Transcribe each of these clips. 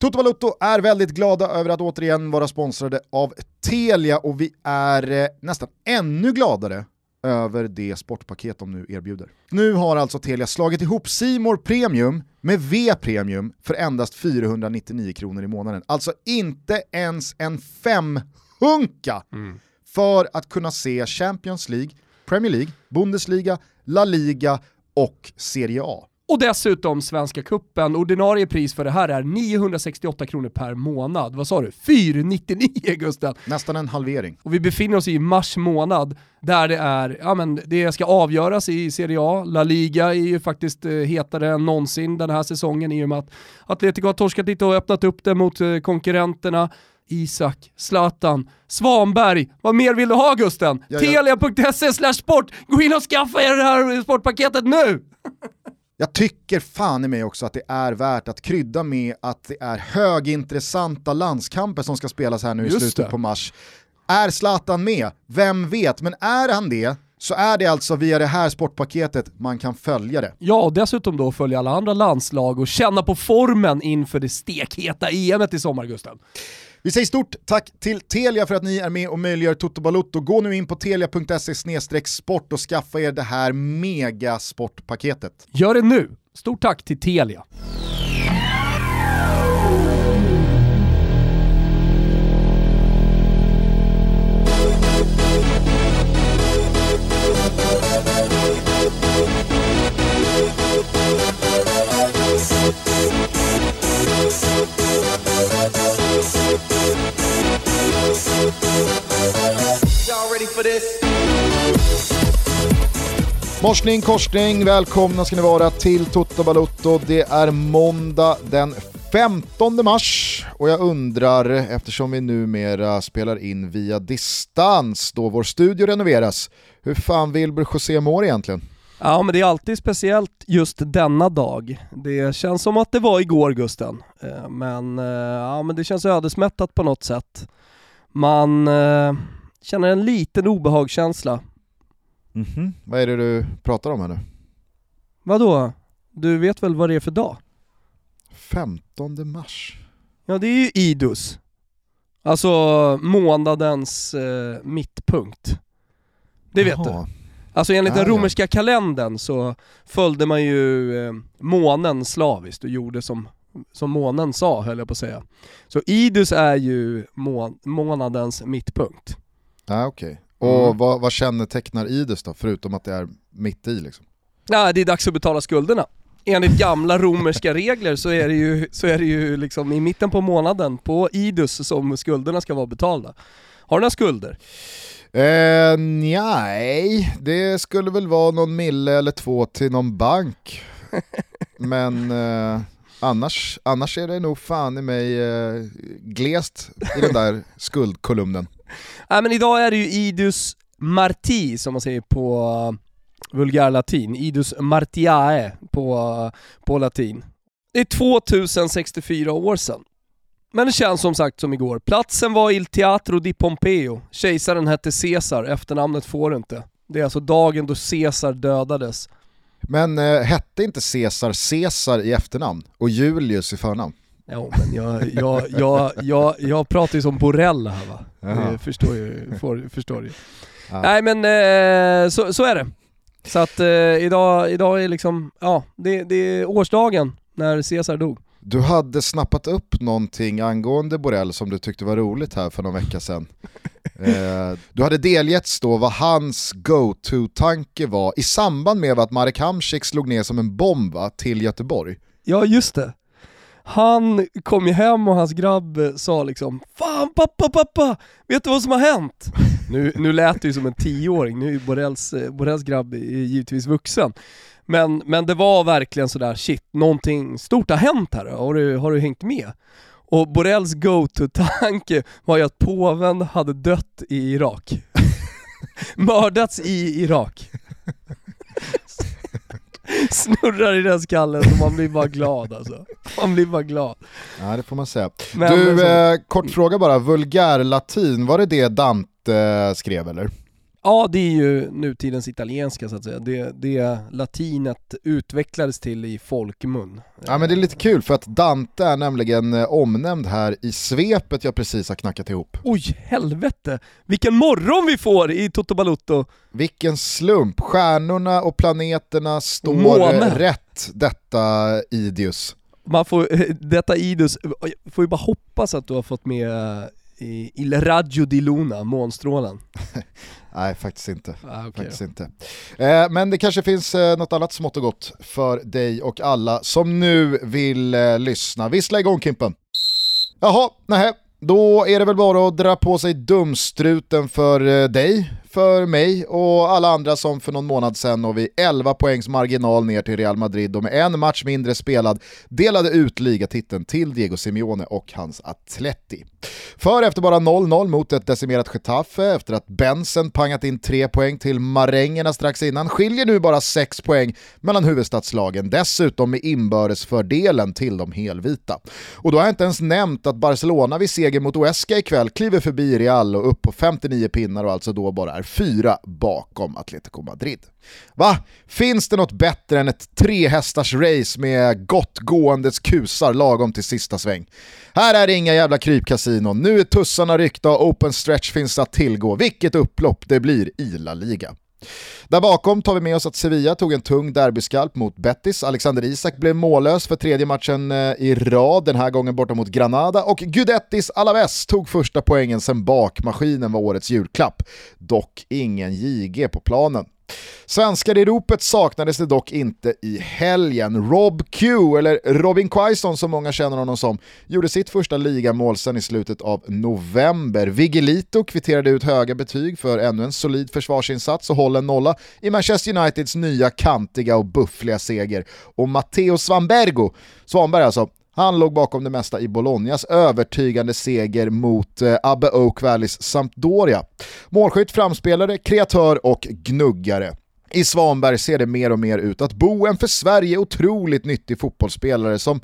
Toto Balutto är väldigt glada över att återigen vara sponsrade av Telia och vi är eh, nästan ännu gladare över det sportpaket de nu erbjuder. Nu har alltså Telia slagit ihop Simor Premium med V-Premium för endast 499 kronor i månaden. Alltså inte ens en femhunka mm. för att kunna se Champions League, Premier League, Bundesliga, La Liga och Serie A. Och dessutom Svenska Kuppen. ordinarie pris för det här är 968 kronor per månad. Vad sa du? 499 Gusten! Nästan en halvering. Och vi befinner oss i mars månad där det är, ja men det ska avgöras i Serie A. La Liga är ju faktiskt eh, hetare än någonsin den här säsongen i och med att Atletico har torskat lite och öppnat upp det mot eh, konkurrenterna. Isak, Zlatan, Svanberg. Vad mer vill du ha Gusten? Telia.se sport. Gå in och skaffa er det här sportpaketet nu! Jag tycker fan i mig också att det är värt att krydda med att det är högintressanta landskamper som ska spelas här nu Just i slutet det. på mars. Är Zlatan med? Vem vet? Men är han det så är det alltså via det här sportpaketet man kan följa det. Ja, och dessutom då följa alla andra landslag och känna på formen inför det stekheta EMet i sommar, Gusten. Vi säger stort tack till Telia för att ni är med och möjliggör Toto Balotto. Gå nu in på telia.se sport och skaffa er det här megasportpaketet. Gör det nu! Stort tack till Telia. Morsning, korsning, välkomna ska ni vara till Toto Balotto. Det är måndag den 15 mars och jag undrar, eftersom vi numera spelar in via distans då vår studio renoveras, hur fan Wilbur José mår egentligen? Ja men det är alltid speciellt just denna dag. Det känns som att det var igår Gusten. Eh, men, eh, ja, men det känns ödesmättat på något sätt. Man eh, känner en liten obehagskänsla Mm -hmm. Vad är det du pratar om här nu? Vadå? Du vet väl vad det är för dag? 15 mars. Ja det är ju idus. Alltså månadens eh, mittpunkt. Det vet Jaha. du. Alltså enligt den romerska kalendern så följde man ju eh, månen slaviskt och gjorde som, som månen sa höll jag på att säga. Så idus är ju må månadens mittpunkt. Ja, okej. Okay. Och mm. vad, vad kännetecknar Idus då, förutom att det är mitt i liksom? Ja, det är dags att betala skulderna. Enligt gamla romerska regler så är det ju, så är det ju liksom i mitten på månaden, på Idus, som skulderna ska vara betalda. Har du några skulder? Eh, nej, det skulle väl vara någon mille eller två till någon bank. Men eh, annars, annars är det nog fan i mig eh, glest i den där skuldkolumnen. Nej men idag är det ju Idus Marti som man säger på vulgärlatin, Idus Martiae på, på latin. Det är 2064 år sedan. Men det känns som sagt som igår. Platsen var Il Teatro di Pompeo. Kejsaren hette Caesar, efternamnet får du inte. Det är alltså dagen då Caesar dödades. Men eh, hette inte Caesar Caesar i efternamn och Julius i förnamn? Jo men jag, jag, jag, jag, jag pratar ju som Borrell här va. Det förstår ju, får, förstår ju. Ja. Nej men eh, så, så är det. Så att eh, idag, idag är liksom, ja, det, det är årsdagen när Caesar dog. Du hade snappat upp någonting angående Borrell som du tyckte var roligt här för någon vecka sedan. eh, du hade delgetts då vad hans go-to-tanke var i samband med att Marek Hamsik slog ner som en bomb va, till Göteborg. Ja just det han kom ju hem och hans grabb sa liksom Fan pappa, pappa! Vet du vad som har hänt? nu, nu lät det ju som en tioåring, nu är ju Borrells, eh, Borrells grabb givetvis vuxen. Men, men det var verkligen sådär, shit, någonting stort har hänt här, har du, har du hängt med? Och Borrells go-to-tanke var ju att påven hade dött i Irak. Mördats i Irak. snurrar i den skallen så man blir bara glad alltså. Man blir bara glad. Ja det får man säga. Men, du, så... eh, kort fråga bara, vulgärlatin, var det det Dante eh, skrev eller? Ja, det är ju nutidens italienska så att säga. Det, det latinet utvecklades till i folkmun. Ja men det är lite kul för att Dante är nämligen eh, omnämnd här i svepet jag precis har knackat ihop. Oj, helvete! Vilken morgon vi får i Toto Balutto! Vilken slump, stjärnorna och planeterna står Måne. rätt detta Idius. Man får, detta Idus, får ju bara hoppas att du har fått med i Il Raggio di Luna, månstrålen. Nej, faktiskt inte. Ah, okay faktiskt inte. Eh, men det kanske finns eh, något annat smått och gott för dig och alla som nu vill eh, lyssna. Vissla igång Kimpen. Jaha, nej. Då är det väl bara att dra på sig dumstruten för eh, dig, för mig och alla andra som för någon månad sedan och vid 11 poängs marginal ner till Real Madrid och med en match mindre spelad delade ut ligatiteln till Diego Simeone och hans Atleti. För efter bara 0-0 mot ett decimerat Getafe, efter att Bensen pangat in 3 poäng till marängerna strax innan, skiljer nu bara 6 poäng mellan huvudstadslagen, dessutom med inbördesfördelen till de helvita. Och då har jag inte ens nämnt att Barcelona vid seger mot Oesca ikväll kliver förbi Real och upp på 59 pinnar och alltså då bara är fyra bakom Atletico Madrid. Va? Finns det något bättre än ett trehästars race med gott gåendes kusar lagom till sista sväng? Här är det inga jävla krypkasinon, nu är tussarna ryckta och open stretch finns att tillgå. Vilket upplopp det blir i La Liga. Där bakom tar vi med oss att Sevilla tog en tung derbyskalp mot Betis. Alexander Isak blev mållös för tredje matchen eh, i rad, den här gången borta mot Granada. Och Gudettis Alaves tog första poängen sen bakmaskinen var årets julklapp. Dock ingen JG på planen. Svenskar i ropet saknades det dock inte i helgen. Rob Q, eller Robin Quaison som många känner honom som, gjorde sitt första ligamål sen i slutet av november. Viggelito kvitterade ut höga betyg för ännu en solid försvarsinsats och håller nolla i Manchester Uniteds nya kantiga och buffliga seger. Och Matteo Svanbergo, Svanberg alltså, han låg bakom det mesta i Bolognas övertygande seger mot eh, Abbe Oak Valleys Sampdoria. Målskytt, framspelare, kreatör och gnuggare. I Svanberg ser det mer och mer ut att bo en för Sverige otroligt nyttig fotbollsspelare som,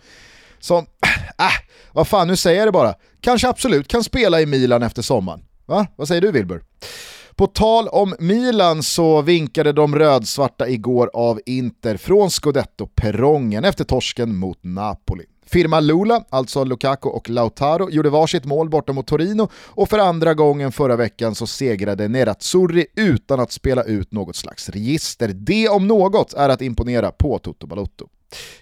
som, äh, vad fan nu säger jag det bara, kanske absolut kan spela i Milan efter sommaren. Va? Vad säger du Wilbur? På tal om Milan så vinkade de rödsvarta igår av Inter från Scudetto-perrongen efter torsken mot Napoli. Firma Lula, alltså Lukaku och Lautaro, gjorde varsitt mål borta mot Torino och för andra gången förra veckan så segrade Nerazzurri utan att spela ut något slags register. Det om något är att imponera på Toto Balotto.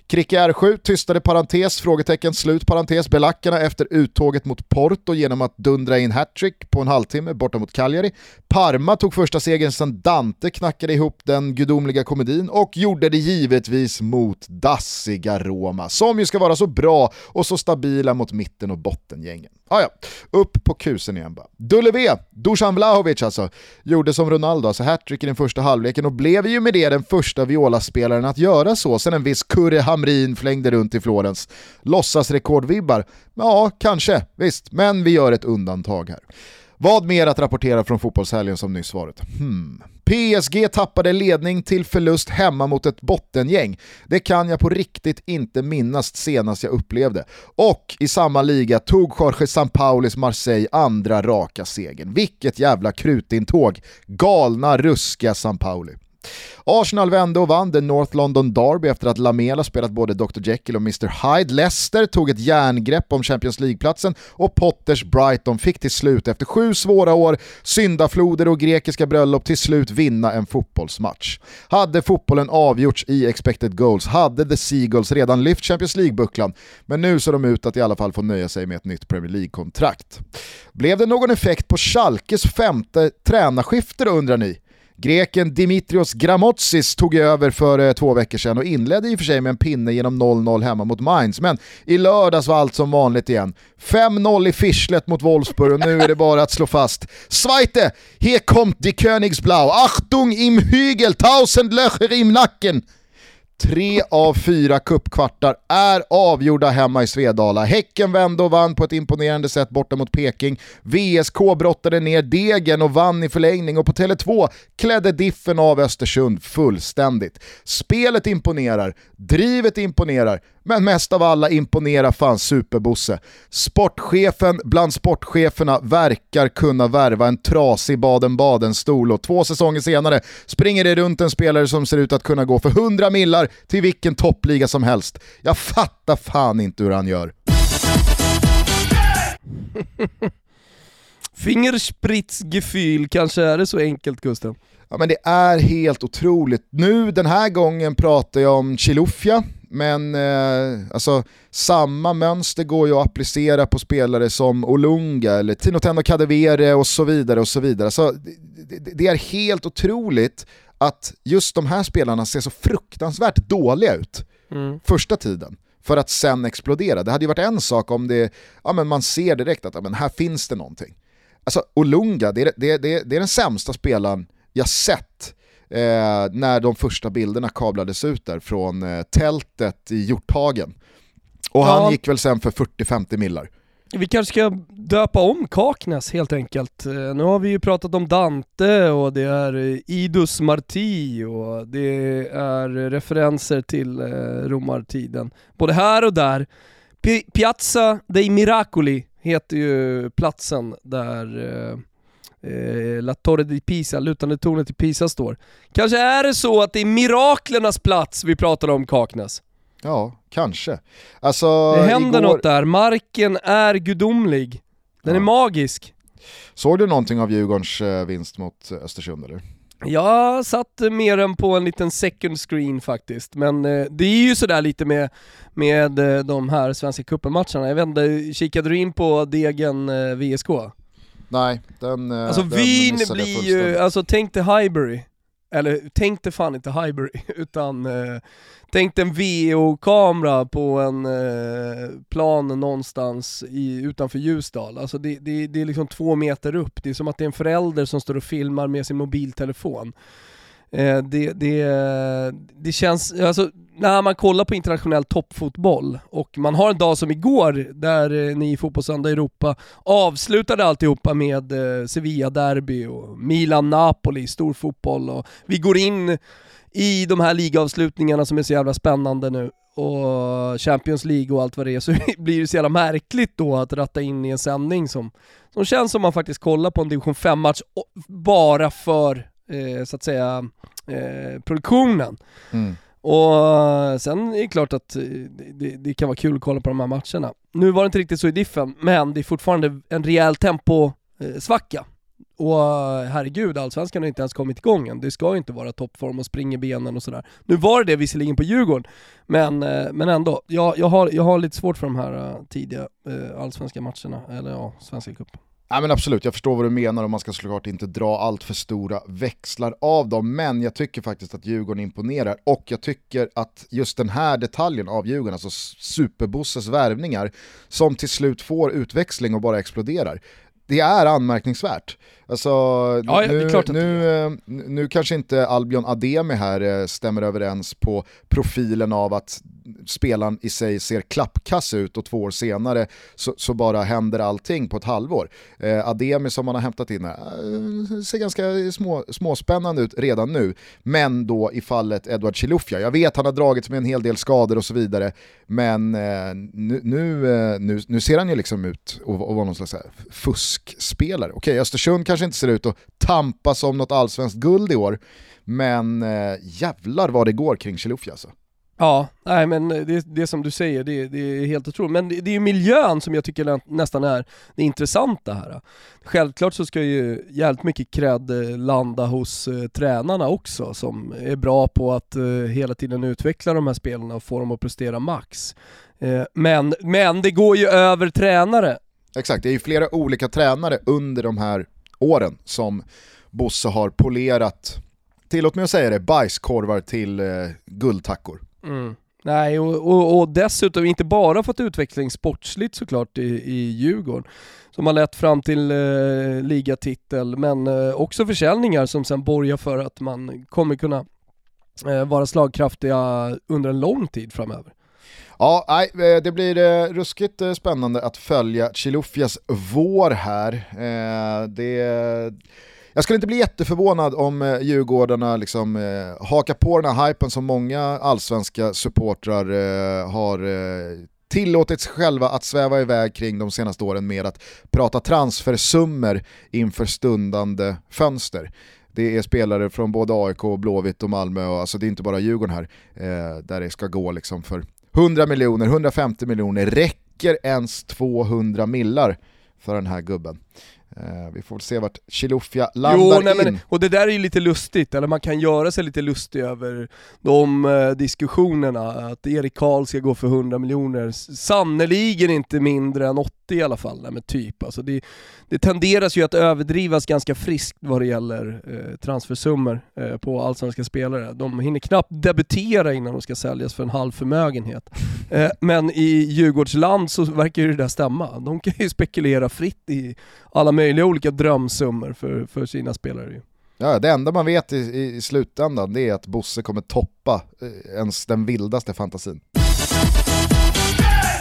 Kricke R7 tystade parentes, frågetecken, slut parentes, belackarna efter uttåget mot Porto genom att dundra in hattrick på en halvtimme borta mot Cagliari. Parma tog första segern sedan Dante knackade ihop den gudomliga komedin och gjorde det givetvis mot dassiga Roma, som ju ska vara så bra och så stabila mot mitten och bottengängen. Ah, ja, upp på kusen igen bara. Dulleve, Dusan Vlahovic alltså, gjorde som Ronaldo, alltså hattrick i den första halvleken och blev ju med det den första Viola-spelaren att göra så sen en viss Ture Hamrin flängde runt i Florens. Låtsasrekordvibbar? Ja, kanske, visst, men vi gör ett undantag här. Vad mer att rapportera från fotbollshelgen som nyss varit? Hmm. PSG tappade ledning till förlust hemma mot ett bottengäng. Det kan jag på riktigt inte minnas senast jag upplevde. Och i samma liga tog Jorge Sampaulis Marseille andra raka segern. Vilket jävla krutintåg. Galna, ruska Sampauli. Arsenal vände och vann the North London Derby efter att Lamela spelat både Dr Jekyll och Mr Hyde. Leicester tog ett järngrepp om Champions League-platsen och Potters Brighton fick till slut efter sju svåra år, syndafloder och grekiska bröllop till slut vinna en fotbollsmatch. Hade fotbollen avgjorts i expected goals hade The Seagulls redan lyft Champions League-bucklan, men nu ser de ut att i alla fall få nöja sig med ett nytt Premier League-kontrakt. Blev det någon effekt på Schalkes femte tränarskifte då undrar ni? Greken Dimitrios Gramotsis tog över för eh, två veckor sedan och inledde i och för sig med en pinne genom 0-0 hemma mot Mainz, men i lördags var allt som vanligt igen. 5-0 i Fischlet mot Wolfsburg och nu är det bara att slå fast. Zweite, hier kommt die Königsblau, Achtung im Hügel, tausend Löcher im Nacken. Tre av fyra kuppkvartar är avgjorda hemma i Svedala. Häcken vände och vann på ett imponerande sätt borta mot Peking. VSK brottade ner degen och vann i förlängning och på Tele2 klädde Diffen av Östersund fullständigt. Spelet imponerar, drivet imponerar, men mest av alla imponerar fan Superbosse. Sportchefen bland sportcheferna verkar kunna värva en trasig Baden-Baden-stol och två säsonger senare springer det runt en spelare som ser ut att kunna gå för 100 millar till vilken toppliga som helst. Jag fattar fan inte hur han gör. Fingerspritzgefühl, kanske är det så enkelt Gusten? Ja men det är helt otroligt. Nu den här gången pratar jag om Chilufya, men eh, alltså, samma mönster går ju att applicera på spelare som Olunga eller Tinotendo Kadewere och så vidare. och så vidare. Alltså, det, det, är helt otroligt att just de här spelarna ser så fruktansvärt dåliga ut mm. första tiden för att sen explodera. Det hade ju varit en sak om det, ja, men man ser direkt att ja, men här finns det någonting. Alltså Olunga, det är, det, det, det är den sämsta spelaren jag sett eh, när de första bilderna kablades ut där från eh, tältet i Hjorthagen. Och ja. han gick väl sen för 40-50 millar. Vi kanske ska döpa om Kaknäs helt enkelt. Eh, nu har vi ju pratat om Dante och det är eh, Idus Marti och det är referenser till eh, romartiden. Både här och där. Piazza dei Miracoli heter ju platsen där eh, La Torre di Pisa, lutande tornet i Pisa står. Kanske är det så att det är miraklernas plats vi pratar om Kaknäs? Ja, kanske. Alltså, det händer igår... något där, marken är gudomlig. Den ja. är magisk. Såg du någonting av Djurgårdens eh, vinst mot Östersund eller? Jag satt mer än på en liten second screen faktiskt, men eh, det är ju sådär lite med, med eh, de här Svenska cupen-matcherna. Jag vet inte, kikade du in på Degen eh, VSK? Nej, den Alltså den Wien blir ju, alltså tänk dig Highbury, eller tänk dig fan inte Highbury, utan eh, tänk dig en VO-kamera på en eh, plan någonstans i, utanför Ljusdal. Alltså det, det, det är liksom två meter upp, det är som att det är en förälder som står och filmar med sin mobiltelefon. Eh, det, det, det känns, alltså när man kollar på internationell toppfotboll och man har en dag som igår där eh, ni i Fotbollssöndag Europa avslutade alltihopa med eh, Sevilla-derby och Milan-Napoli, stor fotboll och vi går in i de här ligavslutningarna som är så jävla spännande nu och Champions League och allt vad det är så blir det så jävla märkligt då att ratta in i en sändning som, som känns som man faktiskt kollar på en division 5-match bara för eh, så att säga eh, produktionen. Mm. Och sen är det klart att det, det, kan vara kul att kolla på de här matcherna. Nu var det inte riktigt så i diffen, men det är fortfarande en rejäl temposvacka. Och herregud, allsvenskan har inte ens kommit igång än. Det ska ju inte vara toppform och springa benen och sådär. Nu var det det visserligen på Djurgården, men, eh, men ändå. Jag, jag, har, jag har lite svårt för de här eh, tidiga eh, allsvenska matcherna, eller ja, Svenska cupen. Ja, men absolut, jag förstår vad du menar och man ska såklart inte dra allt för stora växlar av dem, men jag tycker faktiskt att Djurgården imponerar och jag tycker att just den här detaljen av Djurgården, alltså Superbosses värvningar, som till slut får utväxling och bara exploderar, det är anmärkningsvärt. Alltså, ja, nu, nu, eh, nu kanske inte Albion Ademi här eh, stämmer överens på profilen av att spelaren i sig ser klappkass ut och två år senare så, så bara händer allting på ett halvår. Eh, Ademi som man har hämtat in här, eh, ser ganska små, småspännande ut redan nu, men då i fallet Edward Chilufya. Jag vet han har dragits med en hel del skador och så vidare, men eh, nu, nu, nu, ser han ju liksom ut att vara någon slags fuskspelare. Okej, Östersund kanske inte ser ut att tampas om något allsvenskt guld i år, men eh, jävlar vad det går kring Chilufya alltså. Ja, nej men det, det som du säger, det, det är helt otroligt. Men det, det är ju miljön som jag tycker nästan är det intressanta här. Självklart så ska ju jävligt mycket cred eh, landa hos eh, tränarna också, som är bra på att eh, hela tiden utveckla de här spelarna och få dem att prestera max. Eh, men, men det går ju över tränare. Exakt, det är ju flera olika tränare under de här åren som Bosse har polerat, tillåt mig att säga det, bajskorvar till eh, guldtackor. Mm. Nej, och, och, och, dessutom inte bara fått utveckling sportsligt såklart i, i Djurgården, som har lett fram till eh, ligatitel, men eh, också försäljningar som sen borgar för att man kommer kunna eh, vara slagkraftiga under en lång tid framöver. Ja, nej, eh, det blir eh, ruskigt eh, spännande att följa Chilufyas vår här. Det Jag skulle inte bli jätteförvånad om Djurgårdarna liksom, eh, hakar på den här hypen som många allsvenska supportrar eh, har eh, tillåtit sig själva att sväva iväg kring de senaste åren med att prata transfersummor inför stundande fönster. Det är spelare från både AIK, Blåvitt och Malmö, och alltså det är inte bara Djurgården här, eh, där det ska gå liksom för 100 miljoner, 150 miljoner, räcker ens 200 millar för den här gubben? Eh, vi får se vart Chilufya landar jo, nej, in. Men, och det där är ju lite lustigt, eller man kan göra sig lite lustig över de eh, diskussionerna, att Erik Karl ska gå för 100 miljoner, sannoliken inte mindre än 80 i alla fall, nej, men typ. Alltså det, det tenderas ju att överdrivas ganska friskt vad det gäller eh, transfersummor eh, på allsvenska spelare. De hinner knappt debutera innan de ska säljas för en halv förmögenhet. Eh, men i Djurgårdsland så verkar ju det där stämma. De kan ju spekulera fritt i alla möjliga olika drömsummor för, för sina spelare. Ja, det enda man vet i, i, slutändan det är att Bosse kommer toppa eh, ens den vildaste fantasin.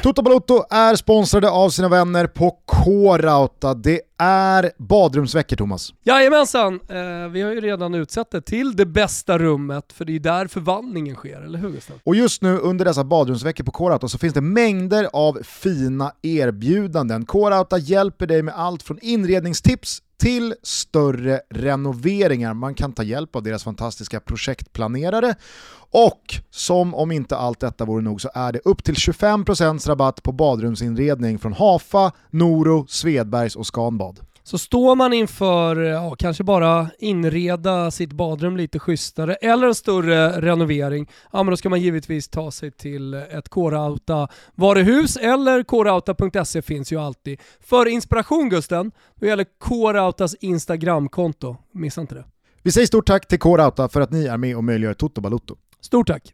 Toto Balotto är sponsrade av sina vänner på K-Rauta. Det är badrumsveckor Thomas. Jajamensan, eh, vi har ju redan utsett det till det bästa rummet för det är där förvandlingen sker, eller hur Gustav? Och just nu under dessa badrumsveckor på K-Rauta så finns det mängder av fina erbjudanden. K-Rauta hjälper dig med allt från inredningstips till större renoveringar. Man kan ta hjälp av deras fantastiska projektplanerare och som om inte allt detta vore nog så är det upp till 25% rabatt på badrumsinredning från Hafa, Noro, Svedbergs och Scanbad. Så står man inför, ja, kanske bara inreda sitt badrum lite schysstare eller en större renovering, ja men då ska man givetvis ta sig till ett K-Rauta varuhus eller krauta.se finns ju alltid. För inspiration Gusten, då gäller K-Rautas Instagramkonto, missa inte det. Vi säger stort tack till K-Rauta för att ni är med och möjliggör Toto Balutto. Stort tack!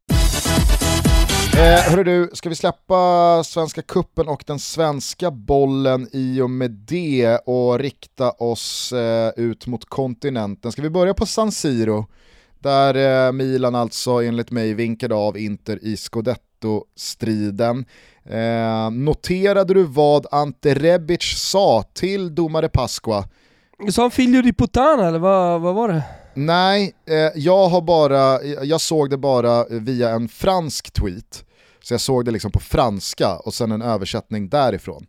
Eh, hörru du, ska vi släppa Svenska Kuppen och den svenska bollen i och med det och rikta oss eh, ut mot kontinenten? Ska vi börja på San Siro? Där eh, Milan alltså enligt mig vinkade av Inter i Scudetto-striden. Eh, noterade du vad Ante Rebic sa till domare Pasqua? Sa han figlio di puttana eller vad, vad var det? Nej, eh, jag, har bara, jag såg det bara via en fransk tweet. Så jag såg det liksom på franska och sen en översättning därifrån.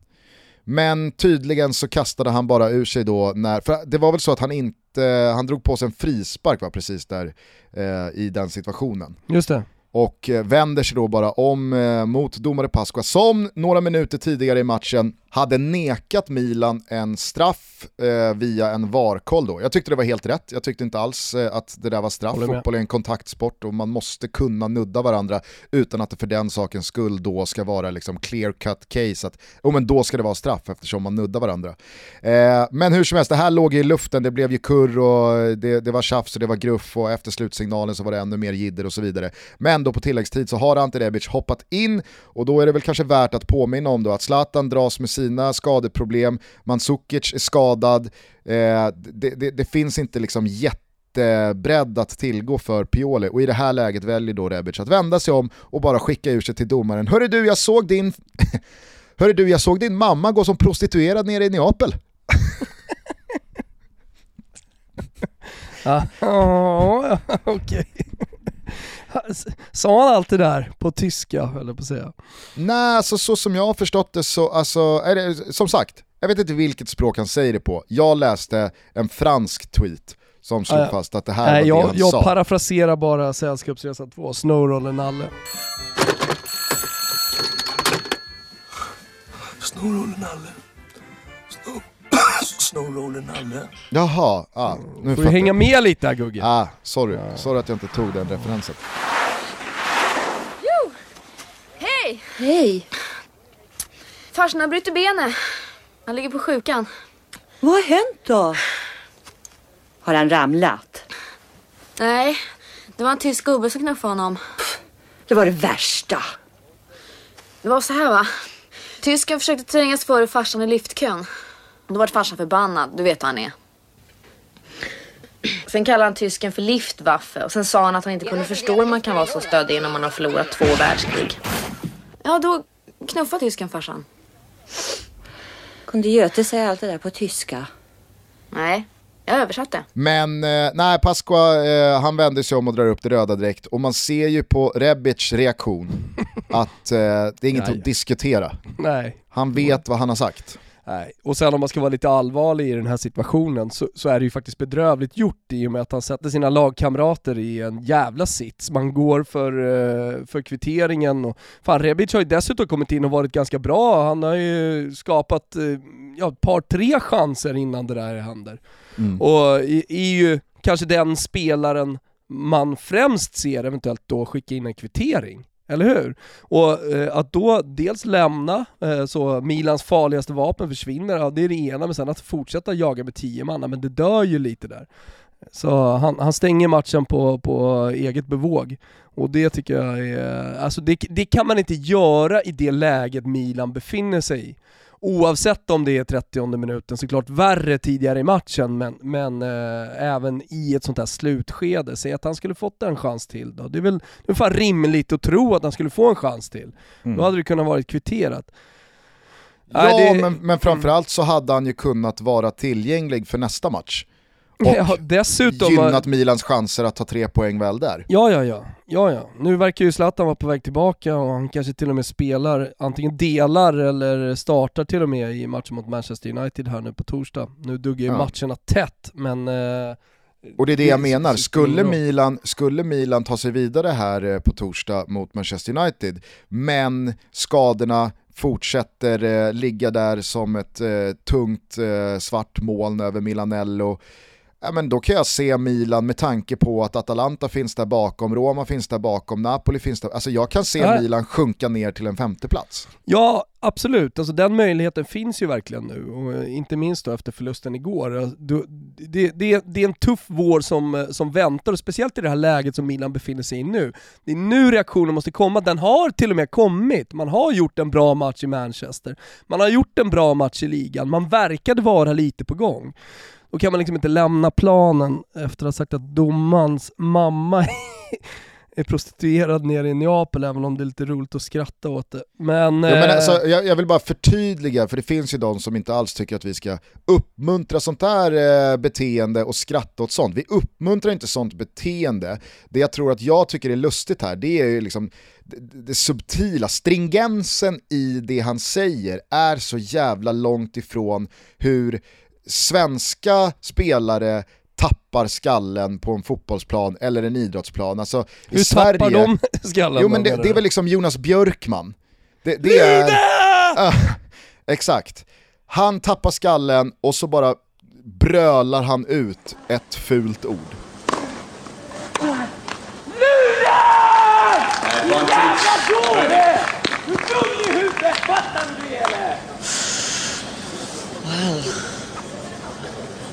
Men tydligen så kastade han bara ur sig då när, för det var väl så att han inte, han drog på sig en frispark va, precis där eh, i den situationen. Just det och eh, vänder sig då bara om eh, mot domare Pasqua som några minuter tidigare i matchen hade nekat Milan en straff eh, via en varkoll då. Jag tyckte det var helt rätt, jag tyckte inte alls eh, att det där var straff. Fotboll är en kontaktsport och man måste kunna nudda varandra utan att det för den sakens skull då ska vara liksom clear cut case att oh, men då ska det vara straff eftersom man nuddar varandra. Eh, men hur som helst, det här låg i luften, det blev ju kurr och det, det var tjafs och det var gruff och efter slutsignalen så var det ännu mer jidder och så vidare. Men då på tilläggstid så har Ante Rebic hoppat in och då är det väl kanske värt att påminna om då att Zlatan dras med sina skadeproblem, Mandzukic är skadad, eh, det, det, det, finns inte liksom jättebredd att tillgå för Pioli och i det här läget väljer då Rebic att vända sig om och bara skicka ur sig till domaren. Hörru du, jag såg din, Hörru du, jag såg din mamma gå som prostituerad nere i Neapel. ja, okej. Sa han allt det där på tyska, eller på att säga? Nej, alltså, så som jag har förstått det så, alltså, är det, som sagt, jag vet inte vilket språk han säger det på. Jag läste en fransk tweet som slog ja. fast att det här Nej, var jag, det han jag sa. Jag parafraserar bara Sällskapsresa 2, Snowroller Nalle. Snowroller Nalle. Snow... Snowroller Nalle. Jaha, ah, nu Får du hänga med lite här Gugge. Ah, sorry. Ah. sorry att jag inte tog den referensen. Jo! Hej! Hej! Farsan har brutit benet. Han ligger på sjukan. Vad har hänt då? Har han ramlat? Nej, det var en tysk gubbe som knuffade honom. Det var det värsta. Det var så här va. Tysken försökte trängas före farsan i liftkön. Då var farsan förbannad, du vet vad han är. Sen kallade han tysken för Liftwaffe och sen sa han att han inte kunde förstå hur man kan vara så stöddig när man har förlorat två världskrig. Ja, då knuffade tysken farsan. Kunde Göte säga allt det där på tyska? Nej, Jag översatte. Men eh, nej, Pasqua eh, han vänder sig om och drar upp det röda direkt och man ser ju på Rebic reaktion att eh, det är inget Nej. att diskutera. Nej. Han vet vad han har sagt. Nej. Och sen om man ska vara lite allvarlig i den här situationen så, så är det ju faktiskt bedrövligt gjort i och med att han sätter sina lagkamrater i en jävla sits. Man går för, eh, för kvitteringen och fan Rebic har ju dessutom kommit in och varit ganska bra. Han har ju skapat eh, ja, ett par, tre chanser innan det där händer. Mm. Och är ju kanske den spelaren man främst ser eventuellt då skicka in en kvittering. Eller hur? Och eh, att då dels lämna, eh, så Milans farligaste vapen försvinner, ja det är det ena, men sen att fortsätta jaga med tio manna, men det dör ju lite där. Så han, han stänger matchen på, på eget bevåg. Och det tycker jag är, alltså det, det kan man inte göra i det läget Milan befinner sig i. Oavsett om det är 30 minuten, såklart värre tidigare i matchen, men, men eh, även i ett sånt här slutskede. Säg att han skulle fått en chans till då. Det är väl det är fan rimligt att tro att han skulle få en chans till. Mm. Då hade det kunnat varit kvitterat. Ja, Nej, det- men, men framförallt så hade han ju kunnat vara tillgänglig för nästa match. Och Ja, dessutom... gynnat Milans chanser att ta tre poäng väl där. Ja, ja, ja. ja, ja. Nu verkar ju Zlatan vara på väg tillbaka och han kanske till och med spelar, antingen delar eller startar till och med i matchen mot Manchester United här nu på torsdag. Nu duggar ju Ja. matcherna tätt, men... Eh, Och det är det jag menar, skulle. Milan, skulle Milan ta sig vidare här eh, på torsdag mot Manchester United, men skadorna fortsätter eh, ligga där som ett eh, tungt eh, svart moln över Milanello, ja, men då kan jag se Milan med tanke på att Atalanta finns där bakom, Roma finns där bakom, Napoli finns där, alltså jag kan se Ja. Milan sjunka ner till en femteplats. Ja, absolut. Alltså den möjligheten finns ju verkligen nu och eh, inte minst då efter förlusten igår. Alltså, du- Det, det, det är en tuff vår som, eh, som väntar och speciellt i det här läget som Milan befinner sig i nu. Det är nu reaktionen måste komma. Den har till och med kommit. Man har gjort en bra match i Manchester. Man har gjort en bra match i ligan. Man verkade vara lite på gång. Då kan man liksom inte lämna planen efter att ha sagt att domarens mamma är prostituerad nere i Neapel, även om det är lite roligt att skratta åt det. Men... Ja, men eh, alltså, jag, jag vill bara förtydliga, för det finns ju de som inte alls tycker att vi ska uppmuntra sånt här eh, beteende och skratta åt sånt. Vi uppmuntrar inte sånt beteende. Det jag tror att jag tycker är lustigt här, det är ju liksom det, det subtila, stringensen i det han säger är så jävla långt ifrån hur svenska spelare tappar skallen på en fotbollsplan eller en idrottsplan. Alltså, i Hur Sverige, tappar de skallen? Jo men det, det är du? väl liksom Jonas Björkman. Det, det är... Exakt. Han tappar skallen och så bara brölar han ut ett fult ord.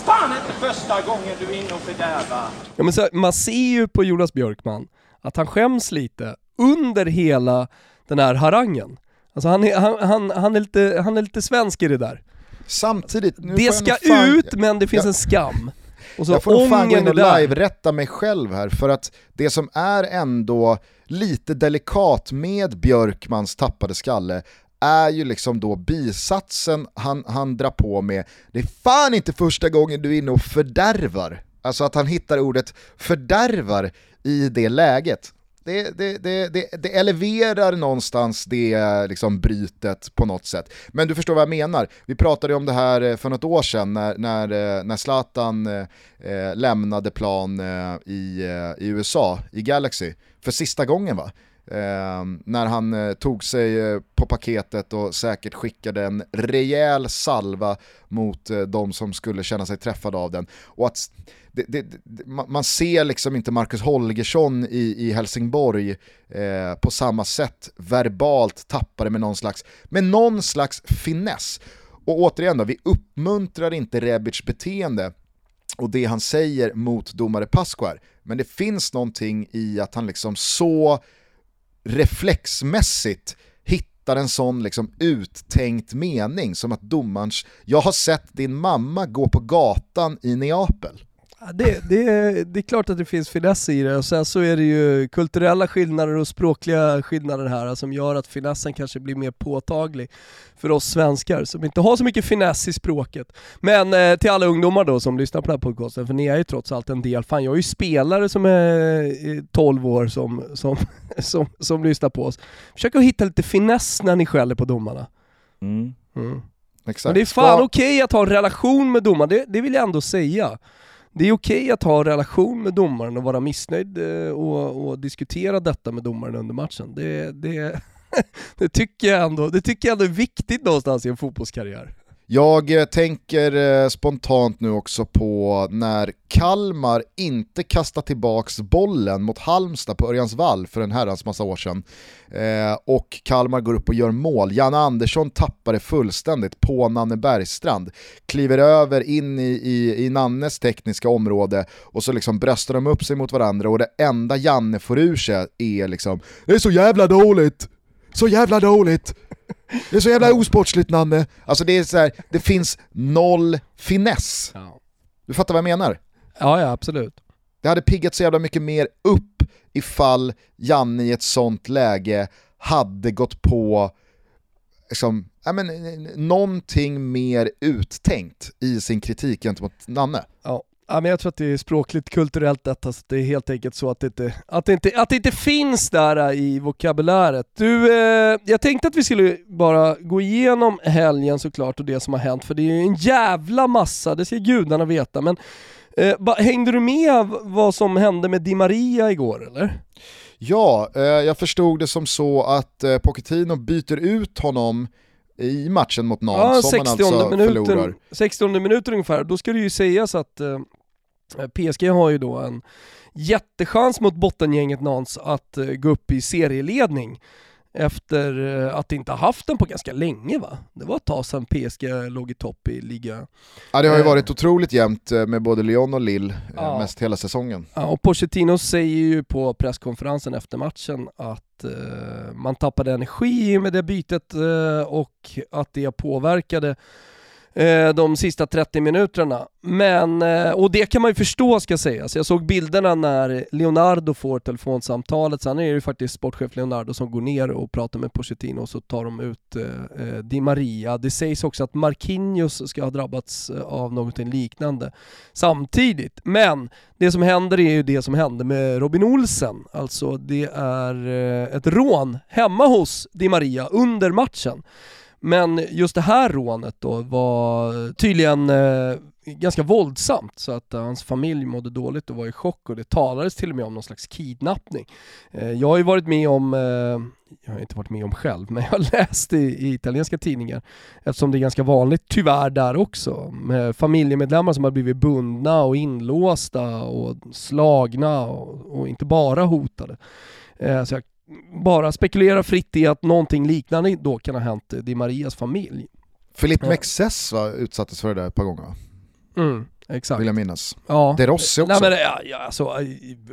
Fan inte första gången du är inne och fördärvar. Ja, men så, man ser ju på Jonas Björkman att han skäms lite under hela den här harangen. Alltså han är, han, han, han är, lite, han är lite svensk i det där. Samtidigt, nu det ska fan- ut men det finns Jag- en skam. Och så jag får nog fan gå in och live-rätta mig själv här, för att det som är ändå lite delikat med Björkmans tappade skalle är ju liksom då bisatsen han, han drar på med, det är fan inte första gången du är inne och fördärvar. Alltså att han hittar ordet fördärvar i det läget. Det, det, det, det, det eleverar någonstans det liksom brytet på något sätt. Men du förstår vad jag menar. Vi pratade ju om det här eh, för något år sedan när, när, eh, när Zlatan eh, eh, lämnade plan eh, i, i USA, i Galaxy, för sista gången va? Eh, när han eh, tog sig eh, på paketet och säkert skickade en rejäl salva mot eh, de som skulle känna sig träffade av den. Och att det, det, det, man man ser liksom inte Marcus Holgersson i, i Helsingborg eh, på samma sätt verbalt tappade med någon slags, med någon slags finess. Och återigen då, vi uppmuntrar inte Rebic beteende och det han säger mot domare Pasquar. Men det finns någonting i att han liksom så reflexmässigt hittar en sån liksom uttänkt mening som att domarens, jag har sett din mamma gå på gatan i Neapel. Det, det, det är klart att det finns finess i det och sen så är det ju kulturella skillnader och språkliga skillnader här som gör att finessen kanske blir mer påtaglig för oss svenskar som inte har så mycket finess i språket. Men eh, till alla ungdomar då som lyssnar på den här podcasten, för ni är ju trots allt en del, fan jag är ju spelare som är eh, 12 år som, som, som, som lyssnar på oss. Försök att hitta lite finess när ni skäller på domarna. Mm. Exakt. Men det är fan okej att ha en relation med domaren, det, det vill jag ändå säga. Det är okej att ha en relation med domaren och vara missnöjd eh, och, och diskutera detta med domaren under matchen. Det, det, det, tycker jag ändå, det tycker jag ändå är viktigt någonstans i en fotbollskarriär. Jag eh, tänker eh, spontant nu också på när Kalmar inte kastar tillbaks bollen mot Halmstad på Örjans vall för en herrans massa år sedan. Eh, och Kalmar går upp och gör mål. Janne Andersson tappar det fullständigt på Nanne Bergstrand. Kliver över in i, i, i Nannes tekniska område och så liksom bröstar de upp sig mot varandra och det enda Janne får ur sig är liksom “Det är så jävla dåligt! Så jävla dåligt!” Det är så jävla osportsligt Nanne. Alltså det är så här, det finns noll finess. Du fattar vad jag menar? ja, ja absolut. Det hade piggat så jävla mycket mer upp ifall Janne i ett sånt läge hade gått på liksom, ja, men, någonting mer uttänkt i sin kritik gentemot Nanne. Ja. Ja, men jag tror att det är språkligt, kulturellt detta, så det är helt enkelt så att det inte, att det inte, att det inte finns där i vokabuläret. Du, eh, jag tänkte att vi skulle bara gå igenom helgen såklart och det som har hänt, för det är ju en jävla massa, det ska gudarna veta, men eh, ba, hängde du med vad som hände med Di Maria igår eller? Ja, eh, jag förstod det som så att eh, Pochettino byter ut honom i matchen mot Nantes Ja, som man 60 alltså förlorar. minuten, 60 minuten ungefär, då ska det ju sägas att eh, PSG har ju då en jättechans mot bottengänget Nantes att eh, gå upp i serieledning efter eh, att inte ha haft den på ganska länge va? Det var ett tag sedan PSG låg i topp i liga. Ja, det har ju Eh. varit otroligt jämnt eh, med både Lyon och Lille eh, Ja. mest hela säsongen. Ja, och Pochettino säger ju på presskonferensen efter matchen att eh, man tappade energi med det bytet eh, och att det påverkade eh, Eh, de sista 30 minuterna. Men, eh, och det kan man ju förstå ska sägas. Jag såg bilderna när Leonardo får telefonsamtalet, sen är det ju faktiskt sportchef Leonardo som går ner och pratar med Pochettino och så tar de ut eh, eh, Di Maria. Det sägs också att Marquinhos ska ha drabbats av någonting liknande samtidigt. Men det som händer är ju det som hände med Robin Olsen. Alltså det är eh, ett rån hemma hos Di Maria under matchen. Men just det här rånet då var tydligen eh, ganska våldsamt så att eh, hans familj mådde dåligt och var i chock och det talades till och med om någon slags kidnappning. Eh, jag har ju varit med om, eh, jag har inte varit med om själv, men jag har läst i, i italienska tidningar eftersom det är ganska vanligt tyvärr där också med familjemedlemmar som har blivit bundna och inlåsta och slagna och, och inte bara hotade. Eh, så jag bara spekulerar fritt i att någonting liknande då kan ha hänt Di Marias familj. Philippe Ja. Mexes va, utsattes för det där ett par gånger va? Mm, exakt. vill jag minnas. Ja. De Rossi också. Nej, men, ja, alltså,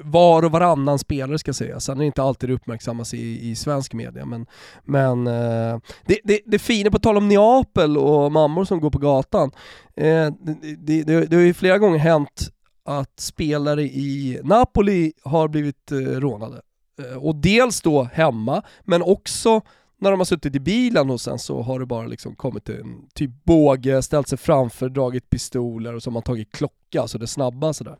var och varannan spelare ska säga. Sen är det inte alltid det uppmärksammas i, i svensk media. Men, men eh, det, det, det fina, på tal om Neapel och mammor som går på gatan. Eh, det, det, det, det har ju flera gånger hänt att spelare i Napoli har blivit eh, rånade. Eh, och dels då hemma, men också när de har suttit i bilen och sen så har det bara liksom kommit en typ båge, ställt sig framför, dragit pistoler och så har man tagit klocka, så det snabba sådär. Och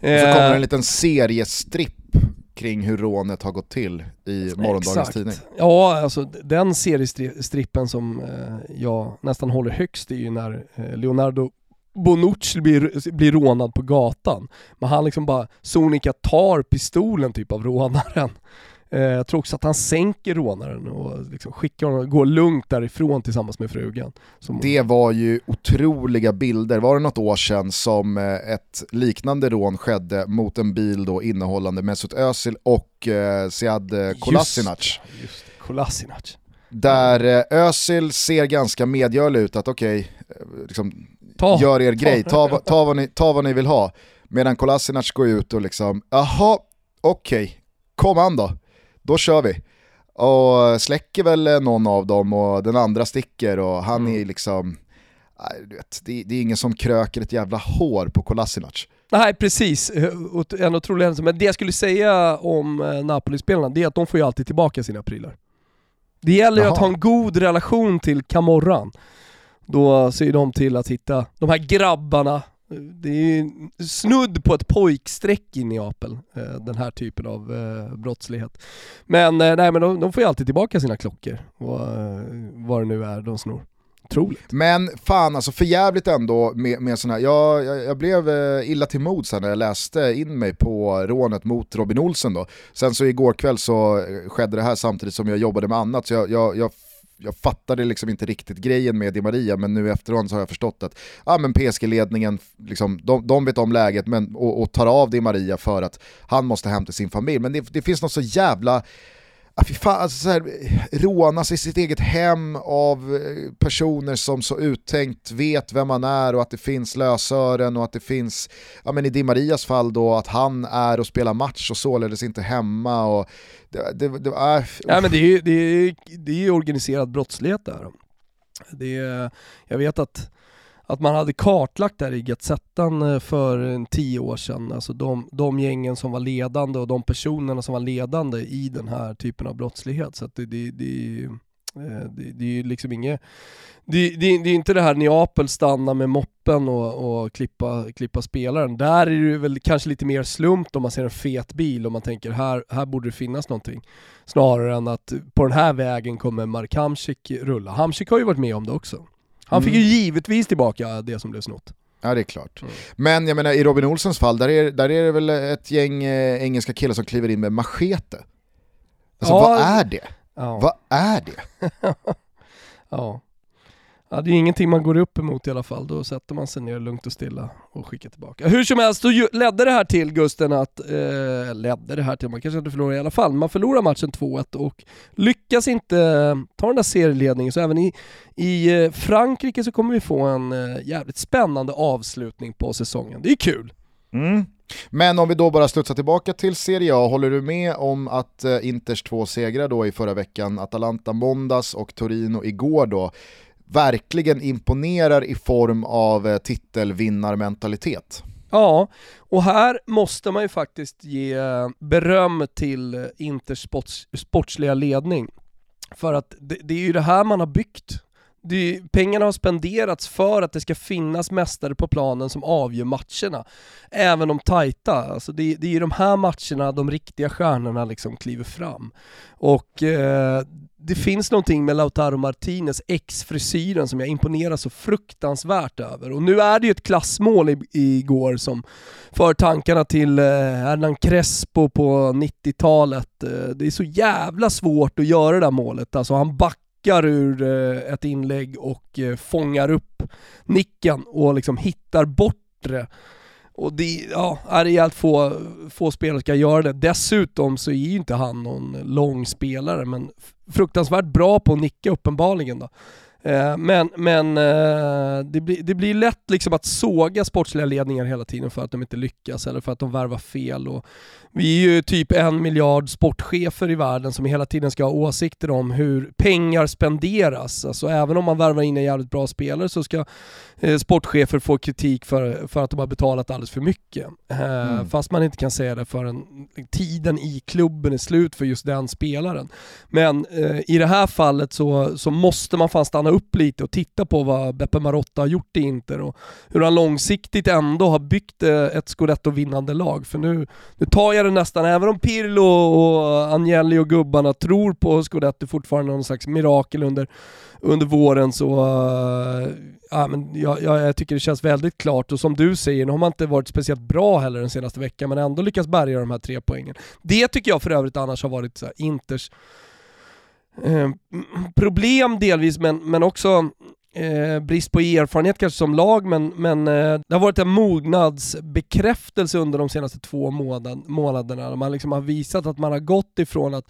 så kommer Eh, en liten seriestripp kring hur rånet har gått till i morgondagens exakt. tidning. Ja, alltså den seriestrippen som eh, jag nästan håller högst är ju när Leonardo Bonucci blir, blir rånad på gatan. Men han liksom bara sonika tar pistolen typ av rånaren. Eh, jag tror också att han sänker rånaren och liksom skickar honom, går lugnt därifrån tillsammans med frugan. Som Det var ju otroliga bilder, var det något år sedan som eh, ett liknande rån skedde mot en bil då innehållande Mesut Özil och eh, Sead eh, Kolasinac. Just, just Kolasinac. Där eh, Özil ser ganska medgörlig ut att okej, eh, liksom, Ta. gör er grej, ta, va- ta, vad ni, ta vad ni vill ha. Medan Kolasinac går ut och liksom, jaha, okej, kom an då, då kör vi. Och släcker väl eh, någon av dem och den andra sticker och han är liksom, du vet, det, det är ingen som kröker ett jävla hår på Kolasinac. Nej precis, en otrolig händelse. Men det jag skulle säga om eh, Napoli-spelarna, det är att de får ju alltid tillbaka sina prylar. Det gäller ju att ha en god relation till Camorran. Då ser de till att hitta de här grabbarna. Det är ju snudd på ett pojkstreck i Neapel, eh, den här typen av eh, brottslighet. Men, eh, nej, men de, de får ju alltid tillbaka sina klockor, och, vad det nu är de snor. Otroligt. Men fan alltså för jävligt ändå med, med sån här, jag, jag, jag blev illa till mods när jag läste in mig på rånet mot Robin Olsen då. Sen så igår kväll så skedde det här samtidigt som jag jobbade med annat så jag, jag, jag jag fattade liksom inte riktigt grejen med Di Maria men nu efteråt så har jag förstått att ja, men PSG-ledningen, liksom, de, de vet om läget men, och, och tar av Di Maria för att han måste hem till sin familj. Men det, det finns något så jävla Ah, fy fan, alltså så här, rånas i sitt eget hem av eh, personer som så uttänkt vet vem man är och att det finns lösören och att det finns, ja men i Di Marias fall då, att han är och spelar match och således inte hemma och det, det, det, äh, Nej men det är ju det är, det är organiserad brottslighet där. Det är, jag vet att, att man hade kartlagt det här i Gazettan eh, för en tio år sedan, alltså de, de gängen som var ledande och de personerna som var ledande i den här typen av brottslighet. Så att det, det, det, eh, det, det är ju liksom inget, det, det, det är inte det här Neapel stanna med moppen och, och klippa, klippa spelaren. Där är det väl kanske lite mer slump om man ser en fet bil och man tänker här, här borde det finnas någonting. Snarare än att på den här vägen kommer Mark Hamsik rulla. Hamsik har ju varit med om det också. Han fick ju givetvis tillbaka det som blev snott. Ja det är klart. Mm. Men jag menar i Robin Olsens fall, där är, där är det väl ett gäng eh, engelska killar som kliver in med machete. Alltså Ja. vad är det? Ja. Vad är det? ja ja. Det är ingenting man går upp emot i alla fall. Då sätter man sig ner lugnt och stilla och skickar tillbaka. Hur som helst, då ledde det här till Gusten att, eh, ledde det här till, man kanske inte förlorar i alla fall, man förlorar matchen 2-1 och lyckas inte eh, ta den där serieledningen. Så även i, i eh, Frankrike så kommer vi få en eh, jävligt spännande avslutning på säsongen. Det är kul. Mm. Men om vi då bara studsar tillbaka till Serie A, håller du med om att eh, Inters två segrar då i förra veckan, Atalanta måndags och Torino igår då, verkligen imponerar i form av eh, titelvinnarmentalitet? Ja, och här måste man ju faktiskt ge eh, beröm till eh, Inters sports, sportsliga ledning. För att det, det är ju det här man har byggt. Det är, pengarna har spenderats för att det ska finnas mästare på planen som avgör matcherna. Även de tajta. Alltså det, det är ju de här matcherna de riktiga stjärnorna liksom kliver fram. Och eh, det finns någonting med Lautaro Martinez ex-frisyren som jag imponerar så fruktansvärt över. Och nu är det ju ett klassmål i, igår som för tankarna till eh, Hernan Crespo på 90-talet. Eh, det är så jävla svårt att göra det där målet. Alltså han backar ur eh, ett inlägg och eh, fångar upp nicken och liksom hittar bort det. Och det, ja, är rejält få, få spelare ska göra det. Dessutom så är ju inte han någon lång spelare, men fruktansvärt bra på att nicka uppenbarligen då. Eh, Men, men eh, det, blir, det blir lätt liksom att såga sportsliga ledningar hela tiden för att de inte lyckas eller för att de värvar fel. Och vi är ju typ en miljard sportchefer i världen som hela tiden ska ha åsikter om hur pengar spenderas. Alltså även om man värvar in en jävligt bra spelare så ska eh, sportchefer få kritik för, för att de har betalat alldeles för mycket. Mm. Fast man inte kan säga det förrän tiden i klubben är slut för just den spelaren. Men i det här fallet så, så måste man fan stanna upp lite och titta på vad Beppe Marotta har gjort i Inter och hur han långsiktigt ändå har byggt eh, ett scudetto-vinnande lag. För nu, nu tar jag det nästan, även om Pirlo och Agnelli och gubbarna tror på scudetto fortfarande någon slags mirakel under, under våren så uh, ja, men jag, jag, jag tycker det känns väldigt klart och som du säger, nu har man inte varit speciellt bra heller den senaste veckan men ändå lyckats bärga de här tre poängen. Det tycker jag för övrigt annars har varit så här, Inters eh, problem delvis men, men också eh, brist på erfarenhet kanske som lag men, men eh, det har varit en mognadsbekräftelse under de senaste två månad, månaderna. Man liksom har visat att man har gått ifrån att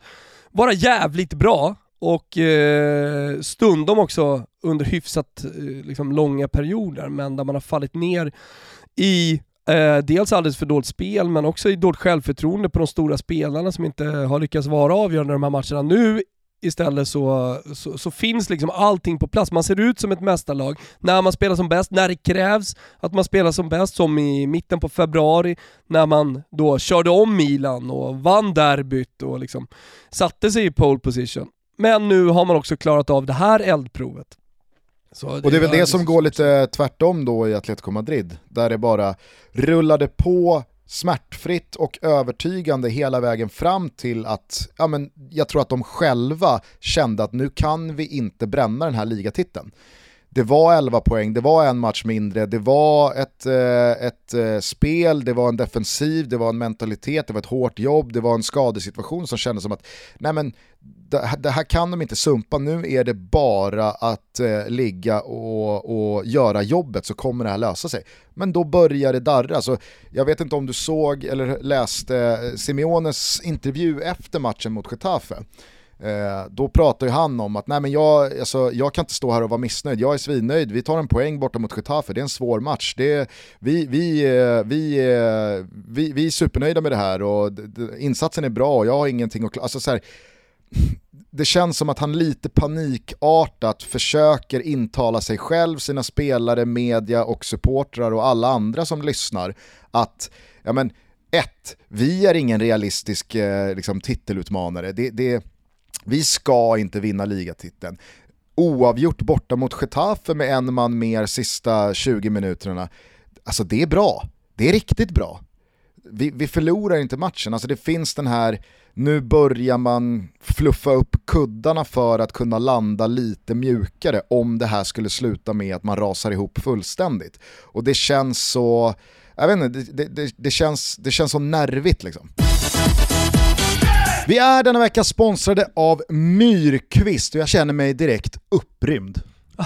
vara jävligt bra och eh, stundom också under hyfsat eh, liksom långa perioder men där man har fallit ner i eh, dels alldeles för dåligt spel men också i dåligt självförtroende på de stora spelarna som inte har lyckats vara avgörande i de här matcherna. Nu istället så, så, så, finns liksom allting på plats. Man ser ut som ett mästarlag när man spelar som bäst, när det krävs att man spelar som bäst, som i mitten på februari när man då körde om Milan och vann derbyt och liksom satte sig i pole position. Men nu har man också klarat av det här eldprovet. Så och det är väl det som går lite tvärtom då i Atletico Madrid, där det bara rullade på smärtfritt och övertygande hela vägen fram till att, ja men jag tror att de själva kände att nu kan vi inte bränna den här ligatiteln. Det var 11 poäng, det var en match mindre, det var ett, eh, ett eh, spel, det var en defensiv, det var en mentalitet, det var ett hårt jobb, det var en skadesituation som kändes som att nej men, det här kan de inte sumpa, nu är det bara att eh, ligga och, och göra jobbet så kommer det här lösa sig. Men då börjar det darra, så jag vet inte om du såg eller läste eh, Simeones intervju efter matchen mot Getafe. Eh, då pratar ju han om att nej men jag, alltså, jag kan inte stå här och vara missnöjd, jag är svinnöjd, vi tar en poäng borta mot Getafe, det är en svår match. Det, vi, vi, eh, vi, eh, vi, vi är supernöjda med det här och insatsen är bra och jag har ingenting att alltså, så här, det känns som att han lite panikartat försöker intala sig själv, sina spelare, media och supportrar och alla andra som lyssnar att, ja men, ett, vi är ingen realistisk eh, liksom, titelutmanare. Det, det, vi ska inte vinna ligatiteln. Oavgjort borta mot Getafe med en man mer sista 20 minuterna. Alltså det är bra. Det är riktigt bra. Vi, vi förlorar inte matchen. Alltså det finns den här, nu börjar man fluffa upp kuddarna för att kunna landa lite mjukare om det här skulle sluta med att man rasar ihop fullständigt. Och det känns så, jag vet inte, det, det, det känns, det känns så nervigt liksom. Vi är denna vecka sponsrade av Myrkvist och jag känner mig direkt upprymd.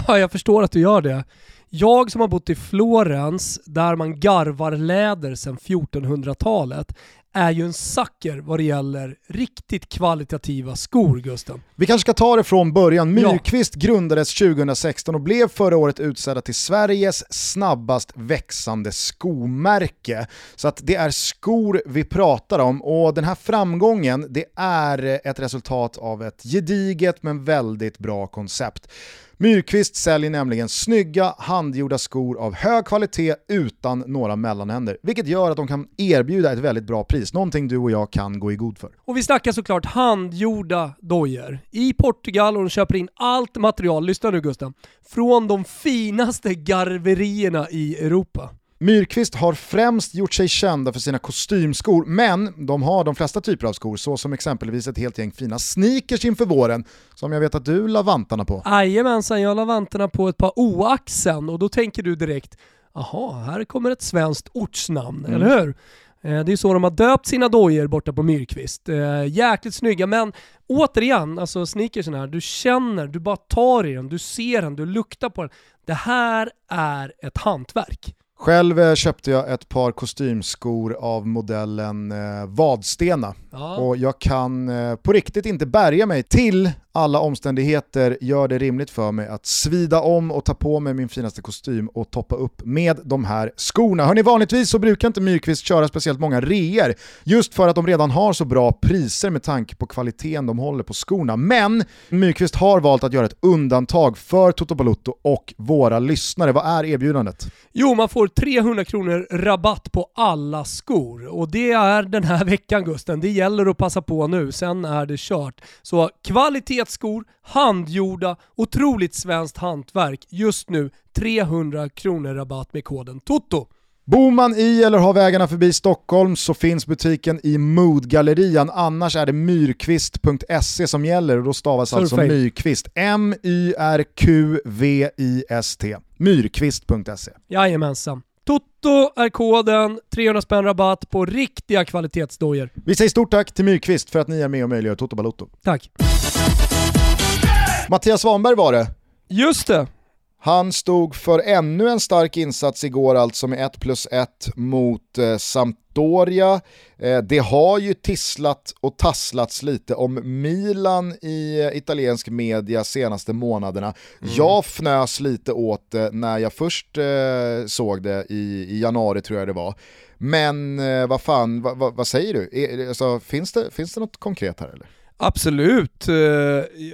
Ja, jag förstår att du gör det. Jag som har bott i Florens, där man garvar läder sedan 1400-talet, är ju en sucker vad det gäller riktigt kvalitativa skor, Gusten. Vi kanske ska ta det från början. Myrkvist ja. grundades 2016 och blev förra året utsedda till Sveriges snabbast växande skomärke. Så att det är skor vi pratar om och den här framgången det är ett resultat av ett gediget men väldigt bra koncept. Myrkvist säljer nämligen snygga handgjorda skor av hög kvalitet utan några mellanhänder, vilket gör att de kan erbjuda ett väldigt bra pris, någonting du och jag kan gå i god för. Och vi snackar såklart handgjorda dojor i Portugal och de köper in allt material, lyssna nu Gusten, från de finaste garverierna i Europa. Myrkvist har främst gjort sig kända för sina kostymskor, men de har de flesta typer av skor, så som exempelvis ett helt gäng fina sneakers inför våren, som jag vet att du la vantarna på. Jajamensan, jag la vantarna på ett par oaxen och då tänker du direkt, aha, här kommer ett svenskt ortsnamn, mm. eller hur? Eh, det är så de har döpt sina dojor borta på Myrkvist. Eh, jäkligt snygga, men återigen, alltså sneakersen här, du känner, du bara tar i den, du ser den, du luktar på den. Det här är ett hantverk. Själv eh, köpte jag ett par kostymskor av modellen eh, Vadstena ja. och jag kan eh, på riktigt inte bärga mig till alla omständigheter gör det rimligt för mig att svida om och ta på mig min finaste kostym och toppa upp med de här skorna. Hörni, vanligtvis så brukar inte Myrkvist köra speciellt många reor just för att de redan har så bra priser med tanke på kvaliteten de håller på skorna. Men Myrkvist har valt att göra ett undantag för Toto Balotto och våra lyssnare. Vad är erbjudandet? Jo, man får 300 kronor rabatt på alla skor och det är den här veckan Gusten. Det gäller att passa på nu, sen är det kört. Så kvalitet kvalitetsskor, handgjorda, otroligt svenskt hantverk. Just nu 300 kronor rabatt med koden TOTO. Bor man i eller har vägarna förbi Stockholm så finns butiken i Moodgallerian, annars är det myrkvist.se som gäller och då stavas Surfing. alltså Myrkvist. M-Y-R-Q-V-I-S-T. Myrkvist.se. Jajamensan. Toto är koden, 300 spänn rabatt på riktiga kvalitetsdojor. Vi säger stort tack till Myrkvist för att ni är med och möjliggör Toto Balotto. Tack. Mattias Svanberg var det. Just det. Han stod för ännu en stark insats igår alltså med 1 plus 1 mot eh, Sampdoria. Eh, det har ju tisslat och tasslats lite om Milan i eh, italiensk media senaste månaderna. Mm. Jag fnös lite åt det när jag först eh, såg det i, i, januari tror jag det var. Men eh, vad fan, vad, vad, vad säger du? Är, alltså, finns, det, finns det något konkret här eller? Absolut. Eh,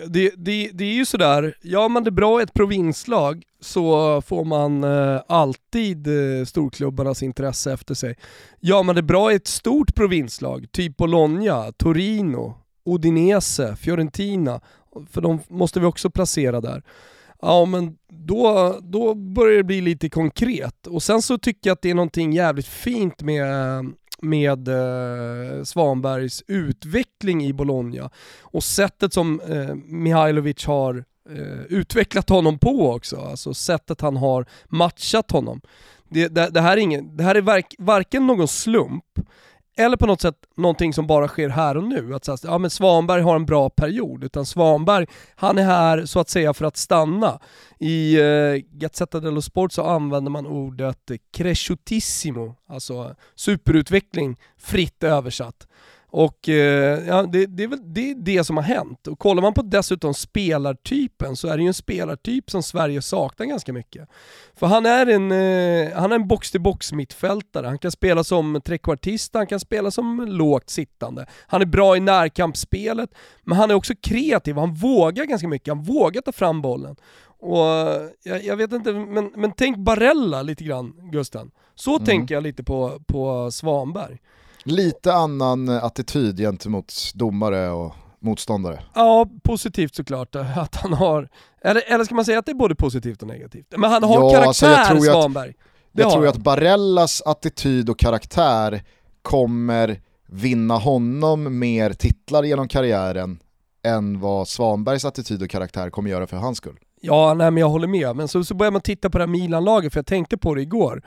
det, det, det är ju sådär, gör man det bra i ett provinslag så får man eh, alltid eh, storklubbarnas intresse efter sig. Gör man det bra i ett stort provinslag, typ Bologna, Torino, Udinese, Fiorentina, för de måste vi också placera där. Ja men då, då börjar det bli lite konkret. Och sen så tycker jag att det är någonting jävligt fint med med eh, Svanbergs utveckling i Bologna och sättet som eh, Mihailovic har eh, utvecklat honom på också, alltså sättet han har matchat honom. Det, det, det här är, ingen, det här är vark, varken någon slump eller på något sätt någonting som bara sker här och nu. Att säga, ja, men Svanberg har en bra period, utan Svanberg, han är här så att säga för att stanna. I eh, Gazzetta dello Sport så använder man ordet cresciutissimo, alltså superutveckling, fritt översatt. Och eh, ja, det, det, är väl det, är det som har hänt. Och kollar man på dessutom spelartypen så är det ju en spelartyp som Sverige saknar ganska mycket. För han är en, eh, han är en box-till-box mittfältare. Han kan spela som trekvartist, han kan spela som lågt sittande. Han är bra i närkampsspelet, men han är också kreativ. Han vågar ganska mycket, han vågar ta fram bollen. Och jag, jag vet inte, men, men tänk Barella lite grann, Gusten. Så Mm. tänker jag lite på, på Svanberg. Lite annan attityd gentemot domare och motståndare. Ja, positivt såklart att han har, eller, eller ska man säga att det är både positivt och negativt? Men han har Ja, karaktär, alltså jag tror att- Svanberg. Det Jag tror ju att Barellas attityd och karaktär kommer vinna honom mer titlar genom karriären än vad Svanbergs attityd och karaktär kommer göra för hans skull. Ja, nej men jag håller med. Men så, så börjar man titta på det här Milan-laget, för jag tänkte på det igår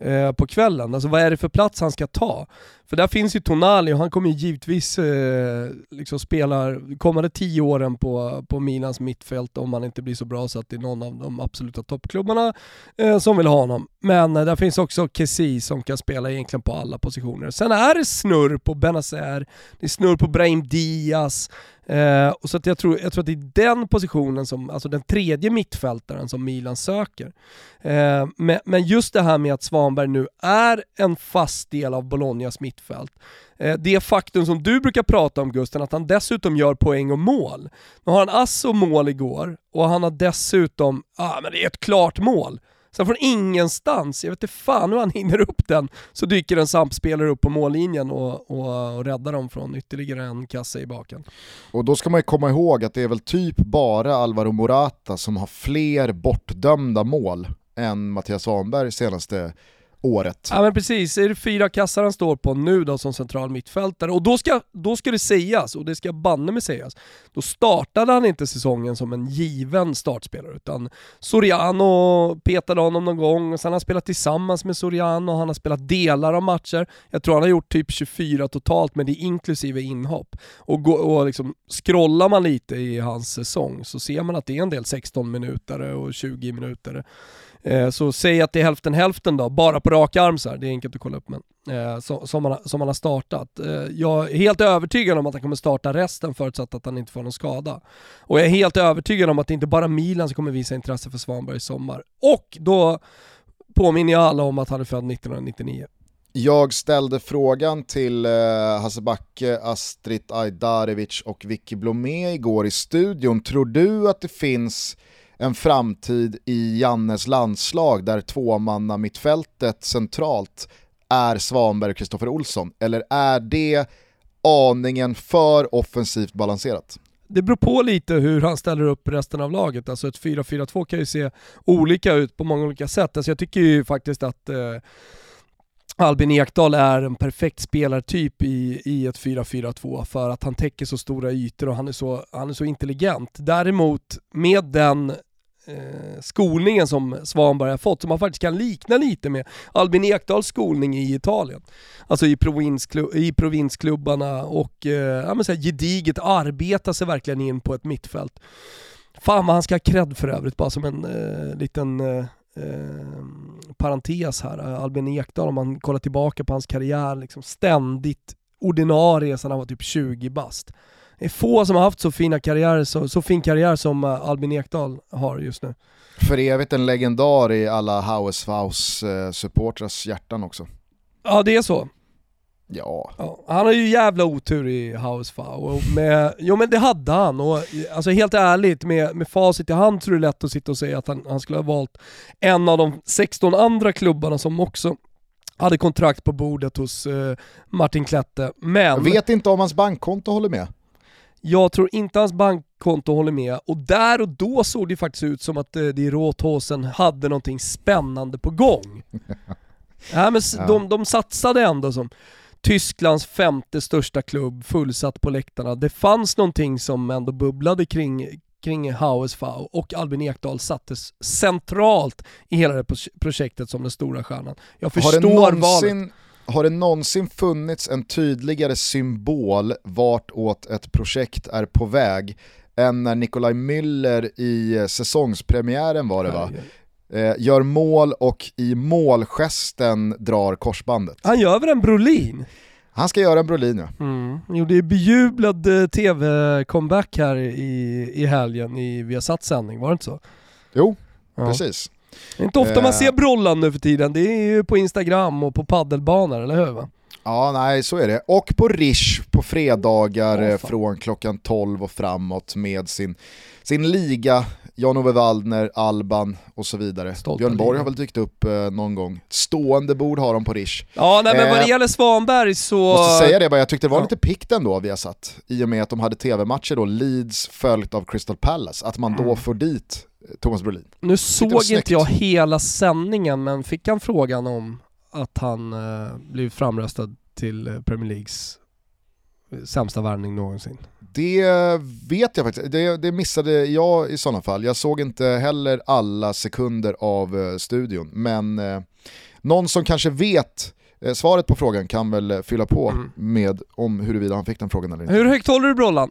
eh, på kvällen. Alltså vad är det för plats han ska ta? För där finns ju Tonali och han kommer ju givetvis eh, liksom spela kommande tio åren på, på Milans mittfält om han inte blir så bra så att det är någon av de absoluta toppklubbarna eh, som vill ha honom. Men eh, där finns också Kessi som kan spela egentligen på alla positioner. Sen är det snurr på Benazer, det är snurr på Brahim Diaz, Eh, och så att jag, tror, jag tror att det är den positionen, som, alltså den tredje mittfältaren som Milan söker. Eh, men, men just det här med att Svanberg nu är en fast del av Bolognas mittfält. Eh, det faktum som du brukar prata om Gusten, att han dessutom gör poäng och mål. Nu har han ass och mål igår och han har dessutom, ja ah, men det är ett klart mål. Sen från ingenstans, jag vet inte fan hur han hinner upp den, så dyker en samspelare upp på mållinjen och, och, och räddar dem från ytterligare en kasse i baken. Och då ska man ju komma ihåg att det är väl typ bara Alvaro Morata som har fler bortdömda mål än Mattias Svanberg senaste året. Ja men precis, är det fyra kassar han står på nu då som central mittfältare? Och då ska, då ska det sägas, och det ska banne mig sägas, då startade han inte säsongen som en given startspelare utan Soriano petade honom någon gång, och sen har han spelat tillsammans med Soriano, han har spelat delar av matcher. Jag tror han har gjort typ 24 totalt, men det är inklusive inhopp. Och, gå, och liksom, scrollar man lite i hans säsong så ser man att det är en del 16 minuter och 20 minuter. Eh, så säg att det är hälften hälften då, bara på rak arm så här. det är enkelt att kolla upp men, eh, som, han har- som han har startat. Eh, jag är helt övertygad om att han kommer starta resten förutsatt att han inte får någon skada. Och jag är helt övertygad om att det inte bara Milan som kommer visa intresse för Svanberg i sommar. Och då påminner jag alla om att han är född 1999. Jag ställde frågan till eh, Hasse Backe, Astrid Ajdarevic och Vicky Blomé igår i studion. Tror du att det finns en framtid i Jannes landslag där tvåmanna mittfältet centralt är Svanberg och Kristoffer Olsson? Eller är det aningen för offensivt balanserat? Det beror på lite hur han ställer upp resten av laget. Alltså ett 4-4-2 kan ju se olika ut på många olika sätt. Alltså jag tycker ju faktiskt att eh, Albin Ekdal är en perfekt spelartyp i, i ett 4-4-2 för att han täcker så stora ytor och han är så, han är så intelligent. Däremot med den eh, skolningen som Svanberg har fått, som man faktiskt kan likna lite med Albin Ekdals skolning i Italien. Alltså i, provinsklu- i provinsklubbarna och eh, ja, men så här, gediget arbeta sig verkligen in på ett mittfält. Fan vad han ska ha cred för övrigt, bara som en eh, liten eh, eh, parentes här. Albin Ekdal, om man kollar tillbaka på hans karriär, liksom ständigt ordinarie sedan han var typ 20 bast. Det är få som har haft så, fina karriärer, så, så fin karriär som eh, Albin Ekdal har just nu. För evigt en legendar i alla Hauesfaus supportrars hjärtan också. Ja det är så. Ja, Ja, han har ju jävla otur i Hausfau. Med, jo men det hade han. Och, alltså helt ärligt, med, med facit i hand så är det lätt att sitta och säga att han, han skulle ha valt en av de 16 andra klubbarna som också hade kontrakt på bordet hos eh, Martin Klette. Men jag vet inte om hans bankkonto håller med. Jag tror inte hans bankkonto håller med. Och där och då såg det faktiskt ut som att eh, de Råthåsen hade någonting spännande på gång. ja, men Ja. de, de satsade ändå som Tysklands femte största klubb, fullsatt på läktarna. Det fanns någonting som ändå bubblade kring, kring HSV och Albin Ekdal sattes centralt i hela det pro- projektet som den stora stjärnan. Jag Har förstår valet. Har det någonsin funnits en tydligare symbol vartåt ett projekt är på väg än när Nikolaj Müller i eh, säsongspremiären var det va? Eh, gör mål och i målgesten drar korsbandet. Han gör väl en Brolin? Han ska göra en Brolin ja. Mm. Gjorde ju bejublad eh, tv-comeback här i, i helgen i Viasat sändning, var det inte så? Jo, Ja. precis. Det är inte ofta Eh. man ser Brollan nu för tiden, det är ju på Instagram och på paddelbanor, eller hur? Va? Ja, nej så är det. Och på Rish på fredagar eh, fan. från klockan 12 och framåt med sin, sin liga, Jan-Ove Waldner, Alban och så vidare. Stolta Björn Borg har väl dykt upp eh, någon gång. Stående bord har de på Rish. Ja, nej men vad det Eh, gäller Svanberg så... Måste säga det bara, jag tyckte det var Ja. lite pikt ändå vi har satt i och med att de hade tv-matcher då, Leeds följt av Crystal Palace, att man då Mm. får dit eh, Thomas Brolin. Nu såg inte jag hela sändningen, men fick han frågan om att han eh, blivit framröstad till eh, Premier Leagues eh, sämsta värvning någonsin? Det vet jag faktiskt, det, det missade jag i sådana fall. Jag såg inte heller alla sekunder av eh, studion, men eh, någon som kanske vet eh, svaret på frågan kan väl eh, fylla på Mm. med om huruvida han fick den frågan eller inte. Hur högt håller du Brollan?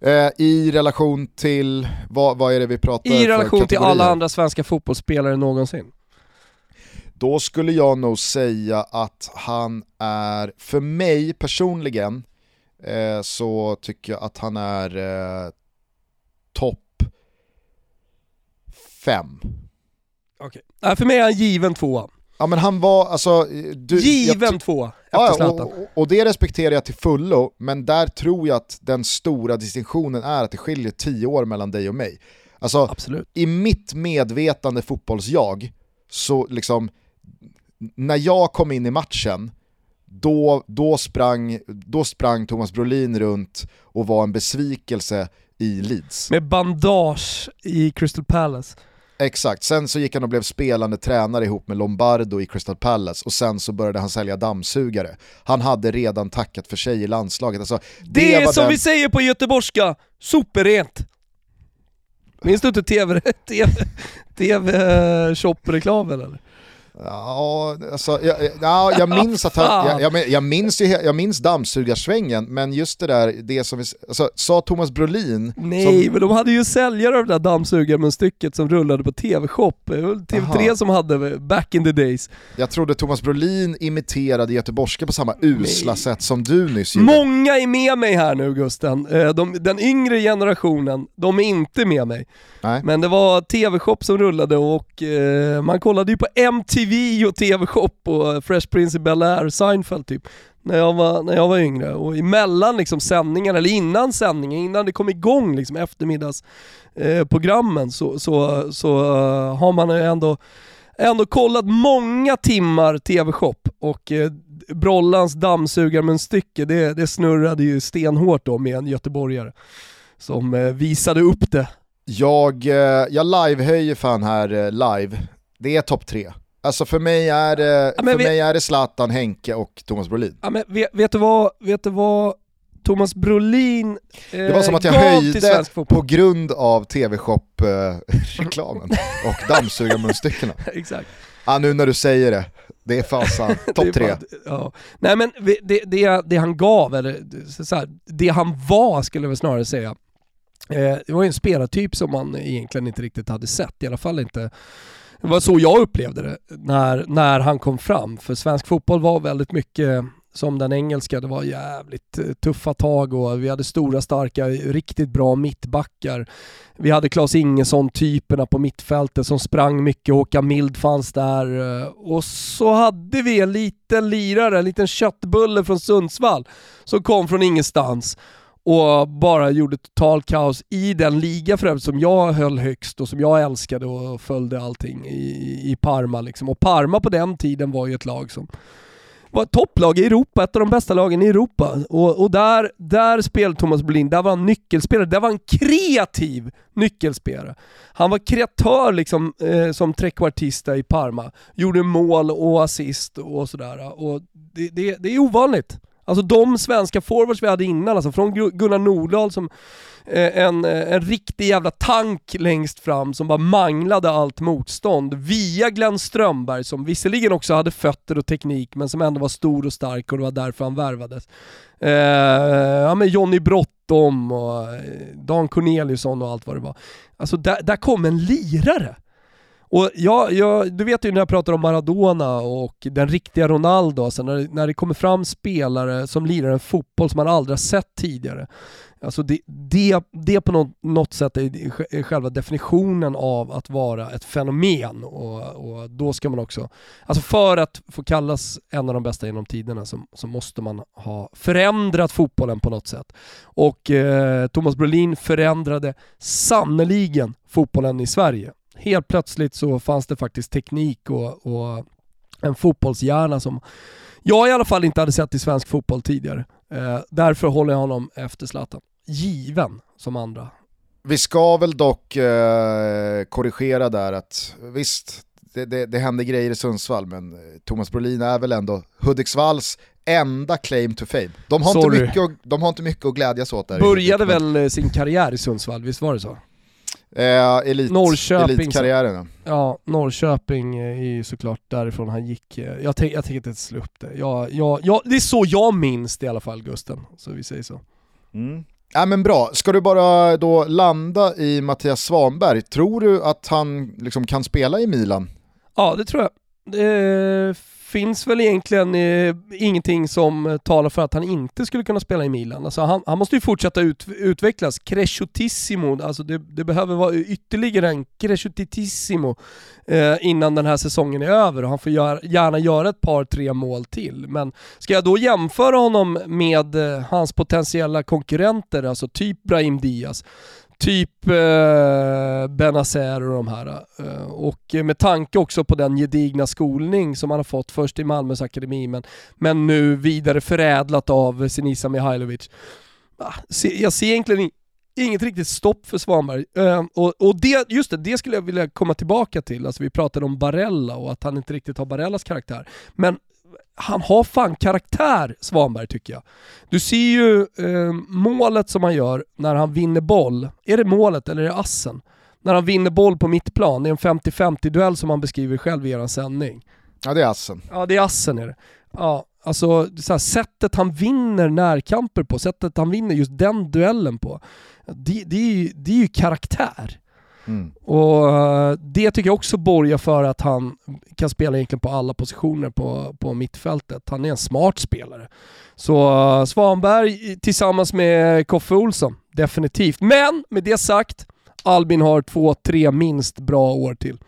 Eh, I relation till, vad, vad är det vi pratar I för relation till alla andra svenska fotbollsspelare någonsin? Då skulle jag nog säga att han är, för mig personligen, eh, så tycker jag att han är eh, topp fem. Okej. Nej, för mig är han given tvåa. Ja men han var, alltså... Du, given efter Ja, och, och det respekterar jag till fullo, men där tror jag att den stora distinktionen är att det skiljer tio år mellan dig och mig. Alltså, Absolut. i mitt medvetande fotbollsjag, så liksom, när jag kom in i matchen, då, då, sprang, då sprang Thomas Brolin runt och var en besvikelse i Leeds. Med bandage i Crystal Palace. Exakt, sen så gick han och blev spelande tränare ihop med Lombardo i Crystal Palace och sen så började han sälja dammsugare. Han hade redan tackat för sig i landslaget. Alltså, Det, är var som den- vi säger på göteborgska, superrent. Minns du inte TV, TV, TV eller? Ja, alltså, jag, ja, jag minns att han, jag, jag, jag, minns ju, jag minns dammsugarsvängen, men just det där, det som vi, alltså, sa Thomas Brolin, Nej, som, men de hade ju säljare av det där dammsugarmunstycket som rullade på TV-shop. Det var TV3 Aha. som hade back in the days. jag trodde Thomas Brolin imiterade göteborgska på samma usla Nej. sätt som du nyss gjorde. Många är med mig här nu Gusten. Eh, De, den yngre generationen, de är inte med mig. Nej. Men det var TV-shop som rullade och eh, man kollade ju på MTV och TV-shop och eh, Fresh Prince i Bel-Air, Seinfeld typ. När jag, var, när jag var yngre. Och emellan liksom sändningen, eller innan sändningen, innan det kom igång liksom eftermiddagsprogrammen eh, så, så, så uh, har man ju ändå, ändå kollat många timmar TV-shop och eh, Brollans dammsugarmunstycke, det, det snurrade ju stenhårt då med en göteborgare som eh, visade upp det Jag, eh, jag livehöjer fan här eh, live, det är topp tre. Alltså för mig är det, Ja, för vi- mig är det Zlatan, Henke och Thomas Brolin. Ja, men vet, vet, du vad, vet du vad Thomas Brolin eh, Det var som att jag höjde på grund av TV-shop-reklamen och dammsugarmunstyckena. Exakt. Ja, nu när du säger det, det är är Topp tre. Ja. Nej men det, det, det han gav, eller så här, det han var skulle jag väl snarare säga, eh, det var ju en spelartyp som man egentligen inte riktigt hade sett, i alla fall inte det var så jag upplevde det när, när han kom fram, för svensk fotboll var väldigt mycket som den engelska. Det var jävligt eh, tuffa tag och vi hade stora, starka, riktigt bra mittbackar. Vi hade Klas Ingesson-typerna på mittfältet som sprang mycket, Håkan Mild fanns där. Eh, och så hade vi en liten lirare, en liten köttbulle från Sundsvall som kom från ingenstans och bara gjorde total kaos i den liga för övrigt som jag höll högst och som jag älskade och följde allting i, i Parma. Liksom. Och Parma på den tiden var ju ett lag som var ett topplag i Europa, ett av de bästa lagen i Europa. Och, och där, där spelade Thomas Brolin, där var han nyckelspelare, där var han kreativ nyckelspelare. Han var kreatör liksom, eh, som trekvartista i Parma, gjorde mål och assist och sådär. Och det, det, det är ovanligt. Alltså de svenska forwards vi hade innan, alltså från Gunnar Nordahl som eh, en, eh, en riktig jävla tank längst fram som bara manglade allt motstånd, via Glenn Strömberg som visserligen också hade fötter och teknik men som ändå var stor och stark och det var därför han värvades. Eh, ja men Jonny Brottom och eh, Dan Corneliusson och allt vad det var. Alltså där, där kom en lirare. Och jag, jag, du vet ju när jag pratar om Maradona och den riktiga Ronaldo, alltså när, när det kommer fram spelare som lirar en fotboll som man aldrig har sett tidigare. Alltså det, det, det på något, något sätt är, själva definitionen av att vara ett fenomen och, och då ska man också, alltså för att få kallas en av de bästa genom tiderna så, så måste man ha förändrat fotbollen på något sätt. Och eh, Thomas Brolin förändrade sannoliken fotbollen i Sverige helt plötsligt så fanns det faktiskt teknik och, och en fotbollshjärna som jag i alla fall inte hade sett i svensk fotboll tidigare. Eh, därför håller jag honom efter Zlatan. Given som andra. Vi ska väl dock eh, korrigera där att visst, det, det, det händer grejer i Sundsvall men Thomas Brolin är väl ändå Hudiksvalls enda claim to fame. De har, inte mycket, att- de har inte mycket att glädjas åt där. Började väl eh, sin karriär i Sundsvall, visst var det så? Eh, elit, Norrköping, elitkarriären. ja. Norrköping är ju såklart därifrån han gick. eh, Jag, tänk, jag tänker inte slå upp det. Jag, jag, jag, det är så jag minns det i alla fall Gusten, så vi säger så. Mm. Ja, men bra, ska du bara då landa i Mattias Svanberg, tror du att han liksom kan spela i Milan? Ja, det tror jag. Det finns väl egentligen eh, ingenting som eh, talar för att han inte skulle kunna spela i Milan. Alltså han, han måste ju fortsätta ut, utvecklas. Cresciutissimo, alltså det, det behöver vara ytterligare en cresciutissimo eh, innan den här säsongen är över och han får gör, gärna göra ett par, tre mål till. Men ska jag då jämföra honom med eh, hans potentiella konkurrenter, alltså typ Brahim Diaz, typ eh, Benazer och de här. Eh, och med tanke också på den gedigna skolning som han har fått först i Malmös akademi men, men nu vidare förädlat av Senisa Mihailovic. Ah, jag ser egentligen inget riktigt stopp för Svanberg. Eh, och och det, just det, det skulle jag vilja komma tillbaka till. Alltså vi pratade om Barella och att han inte riktigt har Barellas karaktär. Men han har fan karaktär, Svanberg tycker jag. Du ser ju eh, målet som han gör när han vinner boll. Är det målet eller är det assen? När han vinner boll på mittplan, det är en 50-50 duell som han beskriver själv i er sändning. Ja det är assen. Ja det är assen är det. Ja, alltså så här, sättet han vinner närkamper på, sättet han vinner just den duellen på, det, det, är, ju, det är ju karaktär. Mm. Och eh, det tycker jag också borgar för att han kan spela egentligen på alla positioner på, på mittfältet. Han är en smart spelare. Så eh, Svanberg tillsammans med Koffe Olsson, definitivt. Men med det sagt, Albin har två, tre minst bra år till.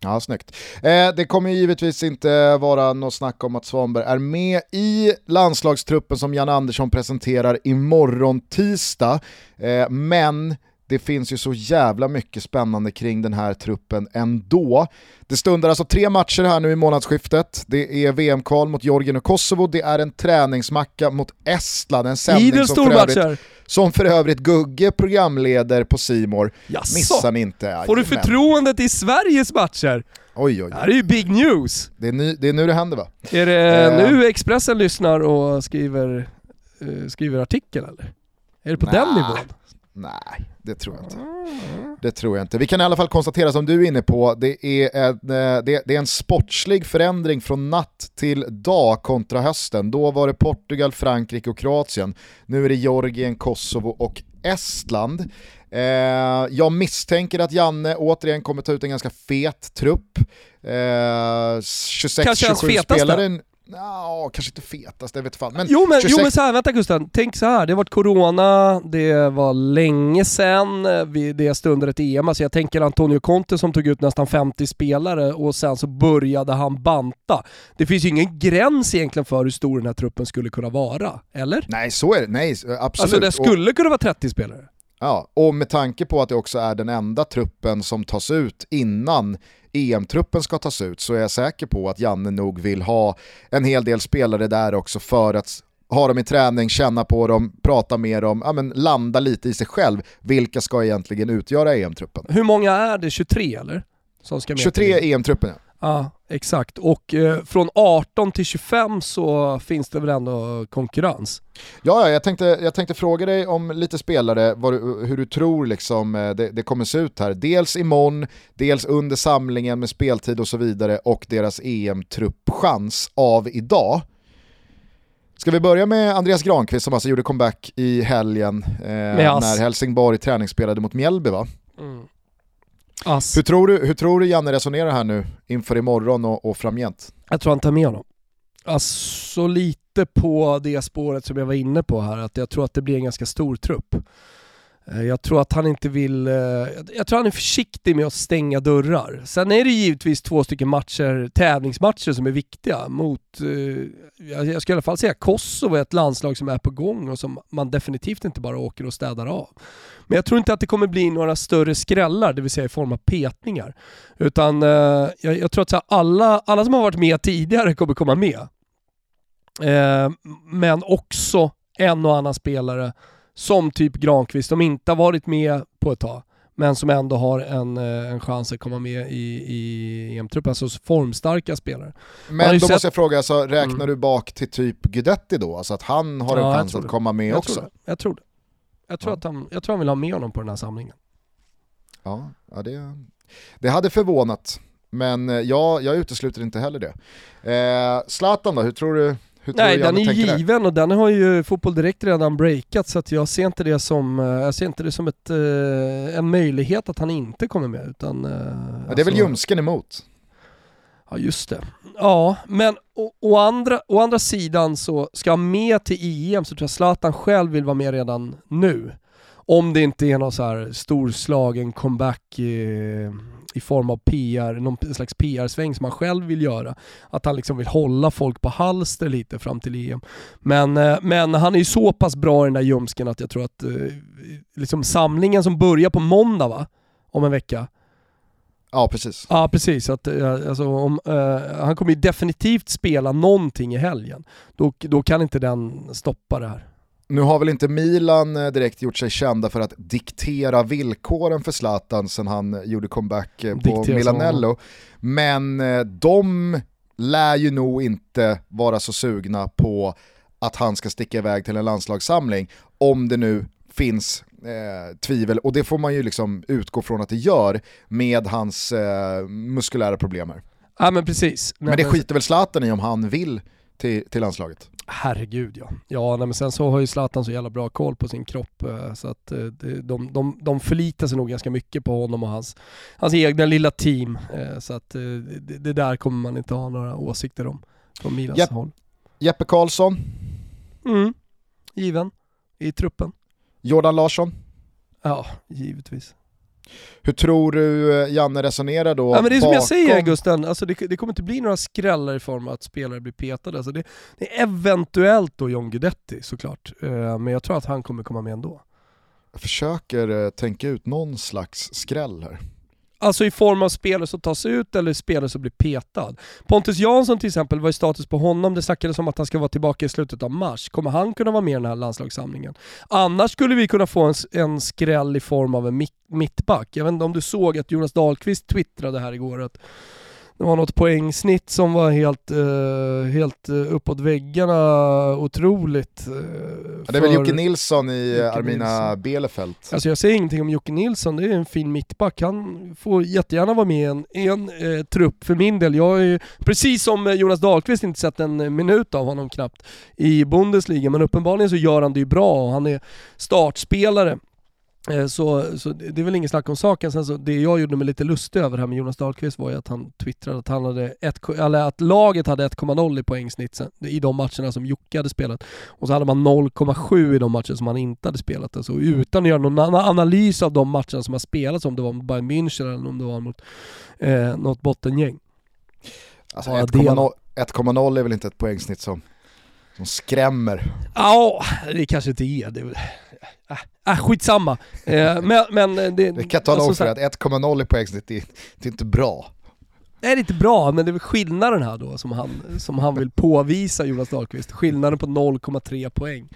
Ja, snyggt. Eh, det kommer givetvis inte vara något snack om att Svanberg är med i landslagstruppen som Jan Andersson presenterar imorgon tisdag. Eh, men det finns ju så jävla mycket spännande kring den här truppen ändå. Det stundar alltså tre matcher här nu i månadsskiftet. Det är VM-kval mot Georgien och Kosovo, det är en träningsmacka mot Estland, en sändning som för, övrigt, som för övrigt Gugge programleder på Simor. Missar ni inte. Får du förtroendet i Sveriges matcher? Oj, oj, Det oj. här är ju big news. Det är, ny, det är nu det händer va? Är det Eh. nu Expressen lyssnar och skriver, eh, skriver artikel eller? Är det på den Nä. nivån? Nej, det tror jag inte. Det tror jag inte. Vi kan i alla fall konstatera som du är inne på, det är en, eh, det, det är en sportslig förändring från natt till dag kontra hösten. Då var det Portugal, Frankrike och Kroatien. Nu är det Georgien, Kosovo och Estland. Eh, jag misstänker att Janne återigen kommer ta ut en ganska fet trupp. Eh, Kanske hans 26-27 fetaste. spelare. Ja, kanske inte fetast, det vet fan. Men Jo men, 26 jo men så här, vänta Gusten, tänk så här. det har varit corona, det var länge sedan, eh, vi- det stundade ett EM, alltså jag tänker Antonio Conte som tog ut nästan 50 spelare och sen så började han banta. Det finns ju ingen gräns egentligen för hur stor den här truppen skulle kunna vara, eller? Nej, så är det. Nej, absolut. Alltså det skulle kunna vara 30 spelare. Ja, och med tanke på att det också är den enda truppen som tas ut innan EM-truppen ska tas ut så är jag säker på att Janne nog vill ha en hel del spelare där också för att ha dem i träning, känna på dem, prata med dem, ja, men landa lite i sig själv. Vilka ska egentligen utgöra EM-truppen? Hur många är det? 23 eller? Som ska med 23 till- EM-truppen ja. Ja, exakt. Och eh, från 18 till 25 så finns det väl ändå konkurrens? Ja, ja, jag tänkte, jag tänkte fråga dig om lite spelare, du, hur du tror liksom, eh, det, det kommer se ut här. Dels imorgon, dels under samlingen med speltid och så vidare och deras EM-truppchans av idag. Ska vi börja med Andreas Granqvist som alltså gjorde comeback i helgen eh, när Helsingborg träningsspelade mot Mjällby va? Ass. Hur tror, du, hur tror du Janne resonerar här nu inför imorgon och, och framgent? Jag tror han tar med honom. Alltså lite på det spåret som jag var inne på här, att jag tror att det blir en ganska stor trupp. Eh, jag tror att han inte vill, eh, jag tror han är försiktig med att stänga dörrar. Sen är det givetvis två stycken matcher, tävlingsmatcher som är viktiga mot, eh, jag skulle i alla fall säga Kosovo är ett landslag som är på gång och som man definitivt inte bara åker och städar av. Men jag tror inte att det kommer bli några större skrällar, det vill säga i form av petningar. Utan jag, tror att alla, alla som har varit med tidigare kommer komma med. Men också en och annan spelare som typ Granqvist, som inte har varit med på ett tag, men som ändå har en, eh, en chans att komma med i, i EM-truppen, alltså formstarka spelare. Men då sett- måste jag fråga, alltså, räknar Mm. du bak till typ Guidetti då? Alltså att han har en Ja, jag chans att komma med jag också? Tror. Jag tror det. Jag tror, Ja. att han, jag tror han vill ha med honom på den här samlingen. Ja, ja det, det hade förvånat. Men eh, ja, jag utesluter inte heller det. Eh, Zlatan då, hur tror du, hur tror Nej, du den är tänker där? given och den har ju Fotboll Direkt redan breakat så att jag ser inte det som, eh, jag ser inte det som ett, eh, en möjlighet att han inte kommer med utan... eh, Ja, det är väl alltså- ljumsken emot? Ja just det. Ja, men å, å, andra, å andra sidan så ska han med till EM så tror jag Zlatan själv vill vara med redan nu. Om det inte är någon så här storslagen comeback i, form av PR, någon slags PR-sväng som han själv vill göra. Att han liksom vill hålla folk på halster lite fram till EM. Men, eh, men han är ju så pass bra i den där ljumsken att jag tror att eh, liksom samlingen som börjar på måndag va? Om en vecka. Ja, precis. Ja precis, att, eh, alltså, om, eh, han kommer ju definitivt spela någonting i helgen. Då, då kan inte den stoppa det här. Nu har väl inte Milan eh, direkt gjort sig kända för att diktera villkoren för Zlatan sen han gjorde comeback eh, på Diktera Milanello. Men eh, de lär ju nog inte vara så sugna på att han ska sticka iväg till en landslagssamling om det nu finns eh, tvivel, och det får man ju liksom utgå från att det gör med hans eh, muskulära problem här. Ja men precis. Men det skiter väl Zlatan i om han vill till, till landslaget. Herregud ja. Ja nej, men sen så har ju Zlatan så jävla bra koll på sin kropp eh, så att eh, de, de, de förlitar sig nog ganska mycket på honom och hans, hans egna lilla team. eh, Så att det, det där kommer man inte ha några åsikter om från Milans Japp. håll. Jeppe Karlsson, Mm. Given i truppen. Jordan Larsson. Ja, givetvis. Hur tror du eh, Janne resonerar då Ja, men det är som jag bakom- säger Gusten, alltså det, det kommer inte bli några skrällar i form av att spelare blir petade. Alltså det, det är eventuellt då John Guidetti såklart, eh, men jag tror att han kommer komma med ändå. Jag försöker eh, tänka ut någon slags skräll här. Alltså i form av spelare som tas ut eller spelare som blir petad. Pontus Jansson till exempel, vad är status på honom? Det snackades om att han ska vara tillbaka i slutet av mars. Kommer han kunna vara med i den här landslagssamlingen? Annars skulle vi kunna få en, en skräll i form av en mittback. Jag vet inte om du såg att Jonas Dahlqvist twittrade här igår att det var något poängsnitt som var helt, eh, helt eh, uppåt väggarna otroligt. eh, Ja, det är väl Jocke Nilsson i Jocke Armina Nilsson. Bielefeld. Alltså jag säger ingenting om Jocke Nilsson, det är en fin mittback. Han får jättegärna vara med i en, en eh, trupp för min del. Jag har ju, precis som Jonas Dahlqvist, inte sett en minut av honom knappt i Bundesliga, men uppenbarligen så gör han det ju bra och han är startspelare Så, så det är väl ingen snack om saken. Sen så, det jag gjorde mig lite lustig över här med Jonas Dahlqvist var ju att han twittrade att, han hade ett, eller att laget hade 1,0 i poängsnitt sen, i de matcherna som Jocke hade spelat. Och så hade man 0,7 i de matcher som han inte hade spelat. Alltså, utan att göra någon analys av de matcherna som har spelats, om det var mot Bayern München eller om det var mot eh, något bottengäng. Alltså Ja, 1,0 1,0 är väl inte ett poängsnitt som, som skrämmer. Ja, det kanske inte är. Det är väl... Äh, skitsamma. Eh, men, men det, Det kan tala alltså om så för att 1,0 i poängsnitt, det, är- det är inte bra. Det är inte bra, men det är väl skillnaden här då som han, som han vill påvisa Jonas Dahlqvist. Skillnaden på 0,3 poäng.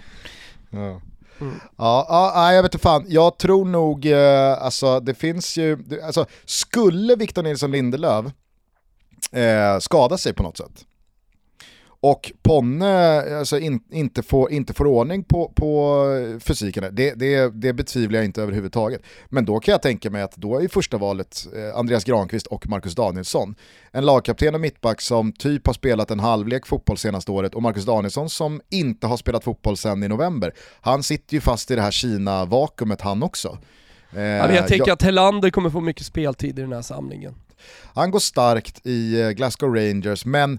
Ja. Mm. Ja, ja, nej, jag vet inte fan. Jag tror nog, eh, alltså det finns ju, alltså skulle Victor Nilsson Lindelöf eh, skada sig på något sätt och Ponne alltså, in, inte, får, inte får ordning på, på fysiken, det, det, det betvivlar jag inte överhuvudtaget. Men då kan jag tänka mig att då är första valet eh, Andreas Granqvist och Marcus Danielsson. En lagkapten och mittback som typ har spelat en halvlek fotboll senaste året och Marcus Danielsson som inte har spelat fotboll sedan i november. Han sitter ju fast i det här Kina-vakuumet han också. Eh, Ja, jag tänker jag- att Helander kommer få mycket speltid i den här samlingen. han går starkt i eh, Glasgow Rangers, men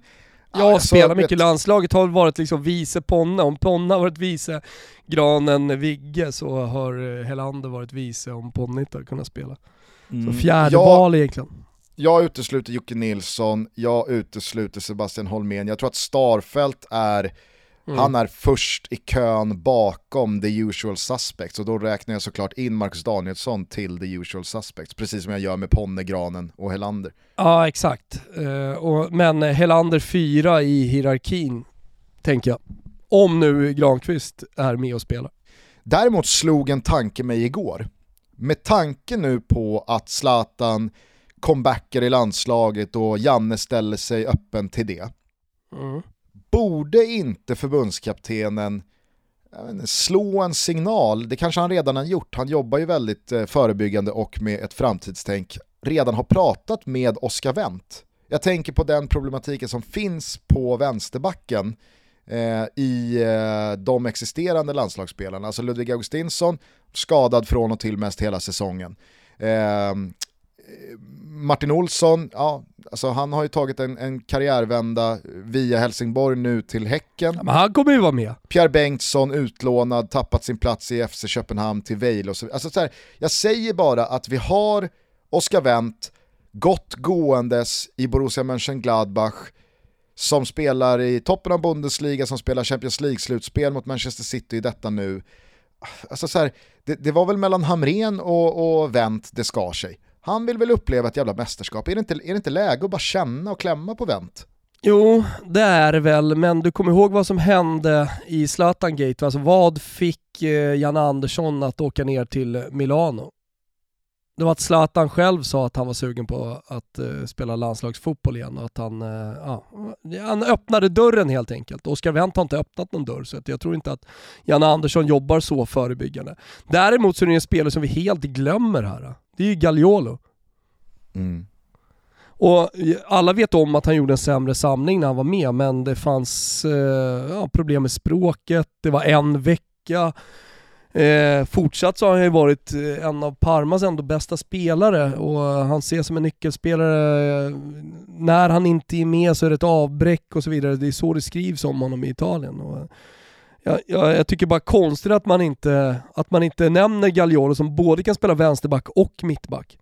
Jag alltså, spelar mycket i landslaget, har varit liksom vice Ponne. Om Ponne har varit vice Granen Vigge så har eh, Helander varit vice om Ponne inte har kunnat spela. Så fjärde Ja. val egentligen. Jag utesluter Jocke Nilsson, jag utesluter Sebastian Holmén. Jag tror att Starfelt är, Mm. han är först i kön bakom the usual suspects och då räknar jag såklart in Marcus Danielsson till the usual suspects, precis som jag gör med Ponne, Granen och Helander. Ja exakt. Eh, och, men Helander fyra i hierarkin, tänker jag. Om nu Granqvist är med och spelar. Däremot slog en tanke mig igår. Med tanke nu på att Zlatan comebackar i landslaget och Janne ställer sig öppen till det. Mm borde inte förbundskaptenen inte, slå en signal, det kanske han redan har gjort, han jobbar ju väldigt eh, förebyggande och med ett framtidstänk, redan har pratat med Oscar Wendt. Jag tänker på den problematiken som finns på vänsterbacken eh, i eh, de existerande landslagsspelarna, alltså Ludvig Augustinsson, skadad från och till mest hela säsongen. Eh, Martin Olsson, ja, alltså han har ju tagit en, en karriärvända via Helsingborg nu till Häcken. Ja, men han kommer ju vara med. Pierre Bengtsson utlånad, tappat sin plats i FC Köpenhamn till Vejle och så alltså så här, Jag säger bara att vi har Oscar Wendt, gott gåendes i Borussia Mönchengladbach, som spelar i toppen av Bundesliga, som spelar Champions League-slutspel mot Manchester City i detta nu. Alltså så här, det, det var väl mellan Hamren och, och Wendt det skar sig. Han vill väl uppleva ett jävla mästerskap, är det inte, är det inte läge att bara känna och klämma på Wendt? Jo, det är det väl, men du kommer ihåg vad som hände i Zlatan Gate? Alltså vad fick eh, Janne Andersson att åka ner till Milano? Det var att Zlatan själv sa att han var sugen på att eh, spela landslagsfotboll igen och att han, eh, ja, han öppnade dörren helt enkelt. Oskar Wendt har inte öppnat någon dörr så att jag tror inte att Janne Andersson jobbar så förebyggande. Däremot så är det en spelare som vi helt glömmer här. Det är ju Gagliolo. Mm. Och alla vet om att han gjorde en sämre samling när han var med, men det fanns eh, ja, problem med språket, det var en vecka. Eh, fortsatt så har han ju varit eh, en av Parmas ändå bästa spelare och han ses som en nyckelspelare. När han inte är med så är det ett avbräck och så vidare. Det är så det skrivs om honom i Italien. Och jag, jag, jag tycker bara konstigt att man inte, att man inte nämner Gagliolo som både kan spela vänsterback och mittback.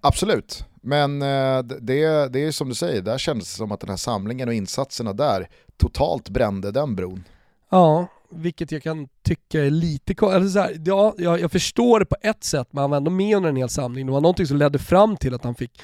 Absolut, men eh, det, det är som du säger, där kändes det som att den här samlingen och insatserna där totalt brände den bron. Ja, vilket jag kan tycka är lite ko- eller så här, ja, jag, jag förstår det på ett sätt, men han var ändå med under en hel samling. Det var någonting som ledde fram till att han fick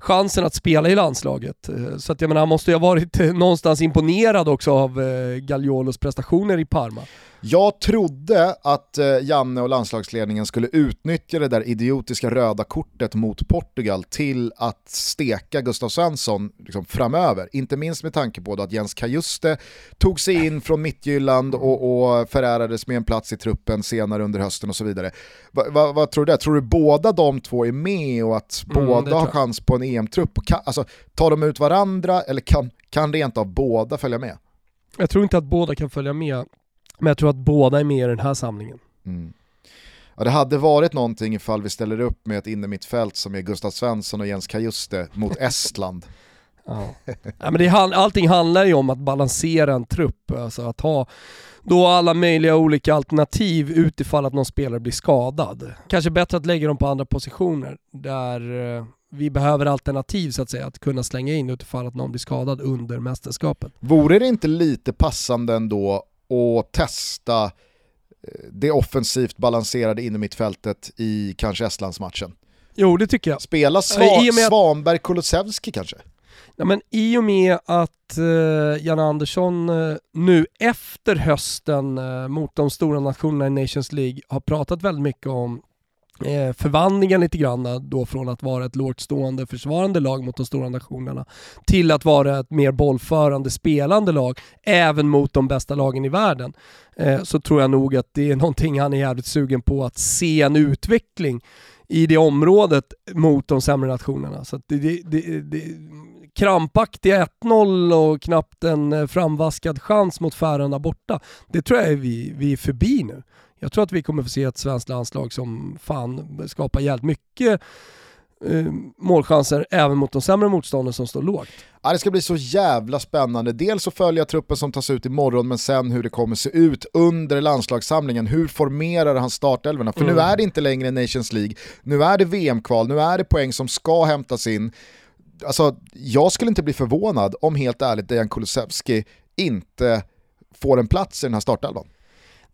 chansen att spela i landslaget. Eh, så att jag menar, han måste ju ha varit eh, någonstans imponerad också av eh, Gagliolos prestationer i Parma. Jag trodde att eh, Janne och landslagsledningen skulle utnyttja det där idiotiska röda kortet mot Portugal till att steka Gustav Svensson liksom, framöver. Inte minst med tanke på att Jens Kajuste tog sig in från Mittjylland och, och förärades med en plats i truppen senare under hösten och så vidare. Va, va, vad tror du där? Tror du båda de två är med och att Mm, båda har chans på en EM-trupp? Alltså, tar de ut varandra eller kan, kan rent av båda följa med? Jag tror inte att båda kan följa med, men jag tror att båda är med i den här samlingen. Mm. Ja, det hade varit någonting ifall vi ställer upp med ett innermittfält som är Gustav Svensson och Jens Kajuste mot Estland. Ja. ja, men det, allting handlar ju om att balansera en trupp, alltså att ha då alla möjliga olika alternativ utifall att någon spelare blir skadad. Kanske bättre att lägga dem på andra positioner där eh, vi behöver alternativ så att säga, att kunna slänga in utifall att någon blir skadad under mästerskapet. Vore det inte lite passande ändå att testa eh, det offensivt balanserade innermittfältet i kanske Estlandsmatchen? Jo, det tycker jag. Spela i Sva- och att- Svanberg Kulusevski kanske? Ja, men I och med att eh, Jan Andersson eh, nu efter hösten eh, mot de stora nationerna i Nations League har pratat väldigt mycket om eh, Eh, förvandlingen lite grann då från att vara ett lågt stående försvarande lag mot de stora nationerna till att vara ett mer bollförande spelande lag även mot de bästa lagen i världen. Eh, så tror jag nog att det är någonting han är jävligt sugen på att se en utveckling i det området mot de sämre nationerna. Så att det, det, det, det, krampaktiga 1-0 och knappt en eh, framvaskad chans mot Färöarna borta, det tror jag är vi, vi är förbi nu. Jag tror att vi kommer få se ett svenskt landslag som fan skapar jävligt mycket eh, målchanser även mot de sämre motstånden som står lågt. Ja, det ska bli så jävla spännande. Dels att följa truppen som tas ut imorgon, men sen hur det kommer se ut under landslagssamlingen. Hur formerar han startelvorna? För nu Mm. är det inte längre Nations League, nu är det VM-kval, nu är det poäng som ska hämtas in. Alltså, jag skulle inte bli förvånad om helt ärligt Dejan Kulusevski inte får en plats i den här startelvan.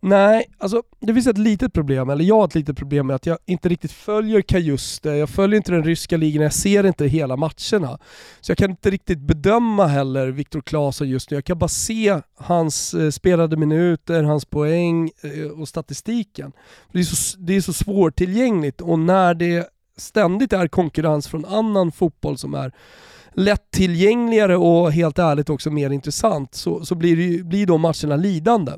Nej, alltså det finns ett litet problem, eller jag har ett litet problem med att jag inte riktigt följer Kajuste, jag följer inte den ryska ligan, jag ser inte hela matcherna. Så jag kan inte riktigt bedöma heller Viktor Claesson just nu. Jag kan bara se hans eh, spelade minuter, hans poäng eh, och statistiken. Det är, så, det är så svårtillgängligt och när det ständigt är konkurrens från annan fotboll som är lättillgängligare och helt ärligt också mer intressant så, så blir, det, ju- blir de matcherna lidande.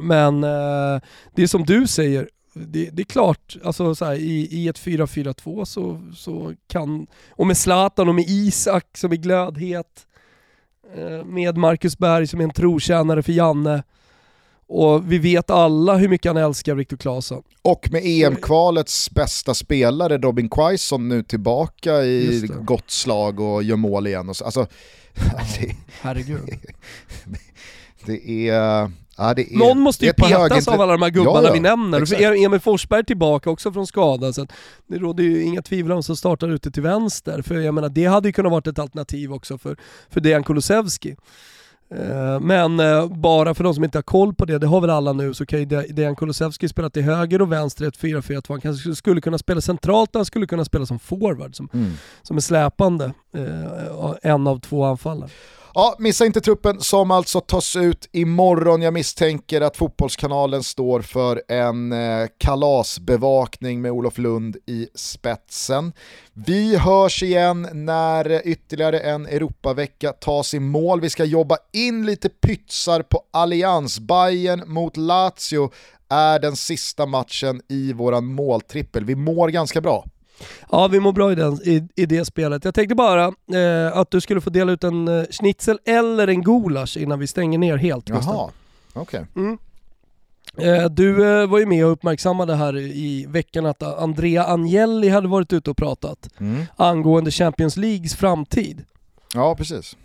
Men eh, det är som du säger, det, det är klart, alltså så här, i, i ett 4-4-2 så, så kan, och med Zlatan och med Isak som är glödhet, eh, med Marcus Berg som är en trotjänare för Janne, och vi vet alla hur mycket han älskar Viktor Claesson. Och med EM-kvalets bästa spelare Robin Quaison nu tillbaka i det. gott slag och gör mål igen. Och så, alltså, det, Herregud. det är... Ja, är Någon måste ju petas av alla de här gubbarna Ja, ja, vi nämner. Exakt. Emil Forsberg tillbaka också från skada, så det råder ju inga tvivel om som startar ute till vänster. För jag menar, det hade ju kunnat varit ett alternativ också för, för Dejan Kulusevski. Eh, Men eh, bara för de som inte har koll på det, det har väl alla nu, så kan ju De- Dejan Kulusevski spela till höger och vänster i ett 4-4-2. Han kanske skulle kunna spela centralt, han skulle kunna spela som forward, som, Mm. som är släpande. eh, En av två anfallare. Ja, missa inte truppen som alltså tas ut imorgon. Jag misstänker att Fotbollskanalen står för en eh, kalasbevakning med Olof Lund i spetsen. Vi hörs igen när ytterligare en Europavecka tas i mål. Vi ska jobba in lite pytsar på Allians. Bayern mot Lazio är den sista matchen i våran måltrippel. Vi mår ganska bra. Ja, vi mår bra i, den, i, i det spelet. Jag tänkte bara eh, att du skulle få dela ut en eh, schnitzel eller en gulasch innan vi stänger ner helt. Gustav. Jaha, okej. Mm. Eh, du eh, var ju med och uppmärksammade här i veckan att Andrea Agnelli hade varit ute och pratat Mm. angående Champions Leagues framtid. Ja, precis.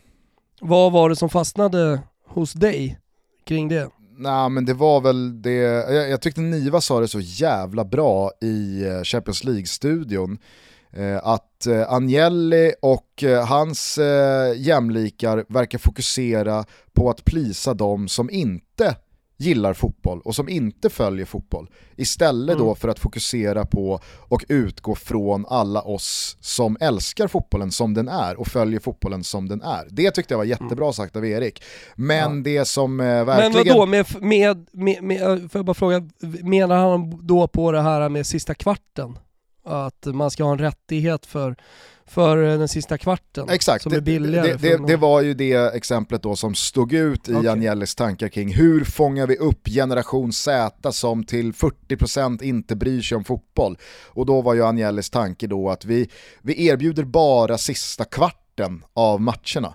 Vad var det som fastnade hos dig kring det? Nej men det var väl det, jag, jag tyckte Niva sa det så jävla bra i eh, Champions League-studion. Eh, att eh, Agnelli och eh, hans eh, jämlikar verkar fokusera på att plisa de som inte gillar fotboll och som inte följer fotboll. Istället då Mm. för att fokusera på och utgå från alla oss som älskar fotbollen som den är och följer fotbollen som den är. Det tyckte jag var jättebra sagt av Erik. Men det som eh, Men verkligen... vadå, med, med, med, med, eh, får jag bara fråga, menar han då på det här med sista kvarten? Att man ska ha en rättighet för, för eh, den sista kvarten Exakt, som det, är billigare? det, det, någon? det var ju det exemplet då som stod ut i Okej. Agnellis tankar kring hur fångar vi upp generation Z som till 40% inte bryr sig om fotboll. Och då var ju Agnellis tanke då att vi, vi erbjuder bara sista kvarten av matcherna.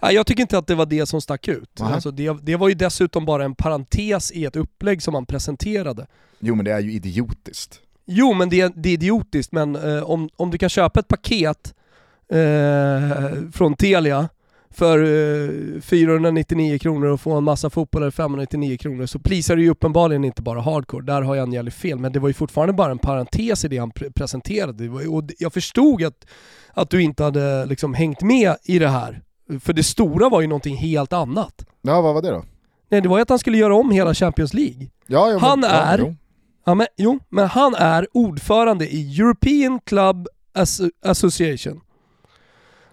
Ja, jag tycker inte att det var det som stack ut. Alltså det, det var ju dessutom bara en parentes i ett upplägg som man presenterade. Jo men det är ju idiotiskt. Jo men det, det är idiotiskt, men eh, om, om du kan köpa ett paket eh, från Telia för eh, 499 kronor och få en massa fotbollare för 599 kronor så prisar det ju uppenbarligen inte bara hardcore. Där har Janjeli fel, men det var ju fortfarande bara en parentes i det han pre- presenterade. Var, och jag förstod att, att du inte hade liksom hängt med i det här. För det stora var ju någonting helt annat. Ja vad var det då? Nej, det var ju att han skulle göra om hela Champions League. Ja, ja, Han men, är- Ja. Ja, men, jo, men han är ordförande i European Club As- Association.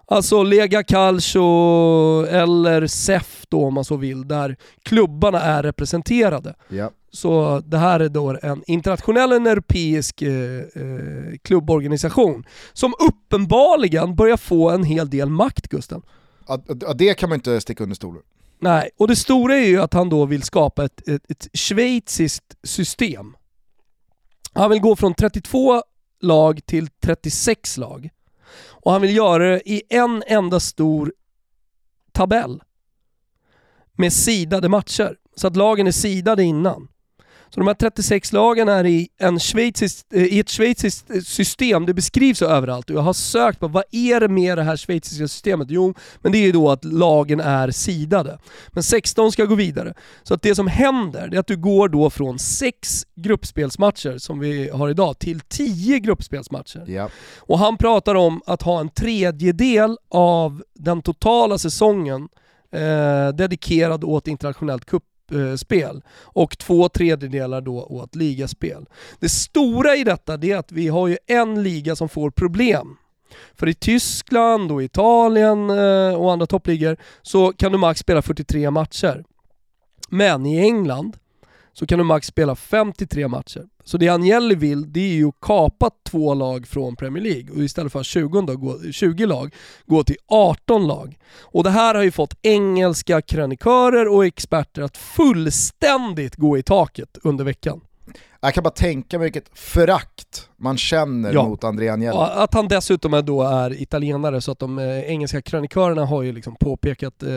Alltså Lega Calcio eller SEF då om man så vill, där klubbarna är representerade. ja. Så det här är då en internationell, en europeisk eh, eh, klubborganisation som uppenbarligen börjar få en hel del makt Gusten. Ja, det kan man inte sticka under stolen. Nej, och det stora är ju att han då vill skapa ett, ett, ett schweiziskt system. Han vill gå från 32 lag till 36 lag. Och han vill göra det i en enda stor tabell. Med sidade matcher. Så att lagen är sidade innan. Så de här 36 lagen är i, en eh, i ett schweiziskt eh, system, det beskrivs överallt och jag har sökt på vad är det med det här schweiziska systemet? Jo, men det är ju då att lagen är sidade. Men 16 ska gå vidare. Så att det som händer det är att du går då från sex gruppspelsmatcher som vi har idag till 10 gruppspelsmatcher. Ja. Och han pratar om att ha en tredjedel av den totala säsongen eh, dedikerad åt internationellt Eh, kuppspel och två tredjedelar då åt ligaspel. Det stora i detta är att vi har ju en liga som får problem. För i Tyskland och Italien eh, och andra toppligor så kan du max spela 43 matcher. Men i England så kan du max spela 53 matcher. Så det Agnelli vill, det är ju att kapa två lag från Premier League och istället för 20, då, gå, 20 lag, gå till 18 lag. Och det här har ju fått engelska krönikörer och experter att fullständigt gå i taket under veckan. Jag kan bara tänka mig vilket förakt man känner Ja. mot André Agnelli. Ja, Att han dessutom är då är italienare så att de eh, engelska krönikörerna har ju liksom påpekat eh,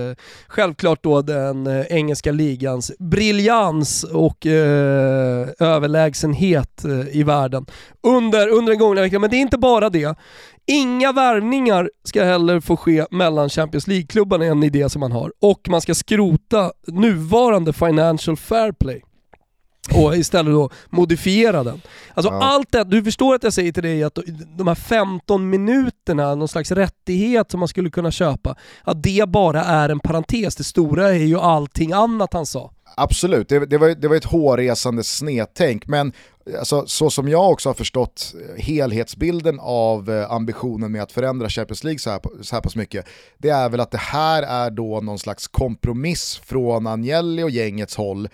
självklart då den eh, engelska ligans briljans och eh, överlägsenhet eh, i världen under, under den gångna veckan. Men det är inte bara det. Inga värvningar ska heller få ske mellan Champions League-klubbarna, en idé som man har. Och man ska skrota nuvarande Financial Fair Play och istället då modifiera den. Alltså Ja. allt det, du förstår att jag säger till dig att de här 15 minuterna, någon slags rättighet som man skulle kunna köpa, att det bara är en parentes. Det stora är ju allting annat han sa. Absolut, det, det, var, det var ett hårresande snedtänk, men alltså, så som jag också har förstått eh, helhetsbilden av eh, ambitionen med att förändra Champions League så här, så här pass mycket, det är väl att det här är då någon slags kompromiss från Agnelli och gängets håll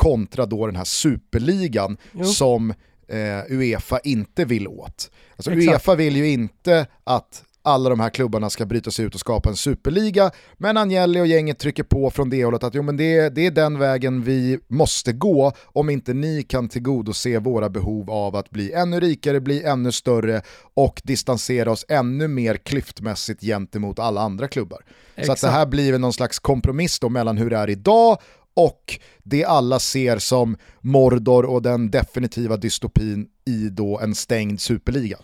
kontra då den här superligan Jo. som eh, Uefa inte vill åt. Alltså Exakt. Uefa vill ju inte att alla de här klubbarna ska bryta sig ut och skapa en superliga, men Agnelli och gänget trycker på från det hållet att jo, men det, det är den vägen vi måste gå om inte ni kan tillgodose våra behov av att bli ännu rikare, bli ännu större och distansera oss ännu mer klyftmässigt gentemot alla andra klubbar. Så att det Exakt. här blir någon slags kompromiss då mellan hur det är idag och det alla ser som Mordor och den definitiva dystopin i då en stängd superliga.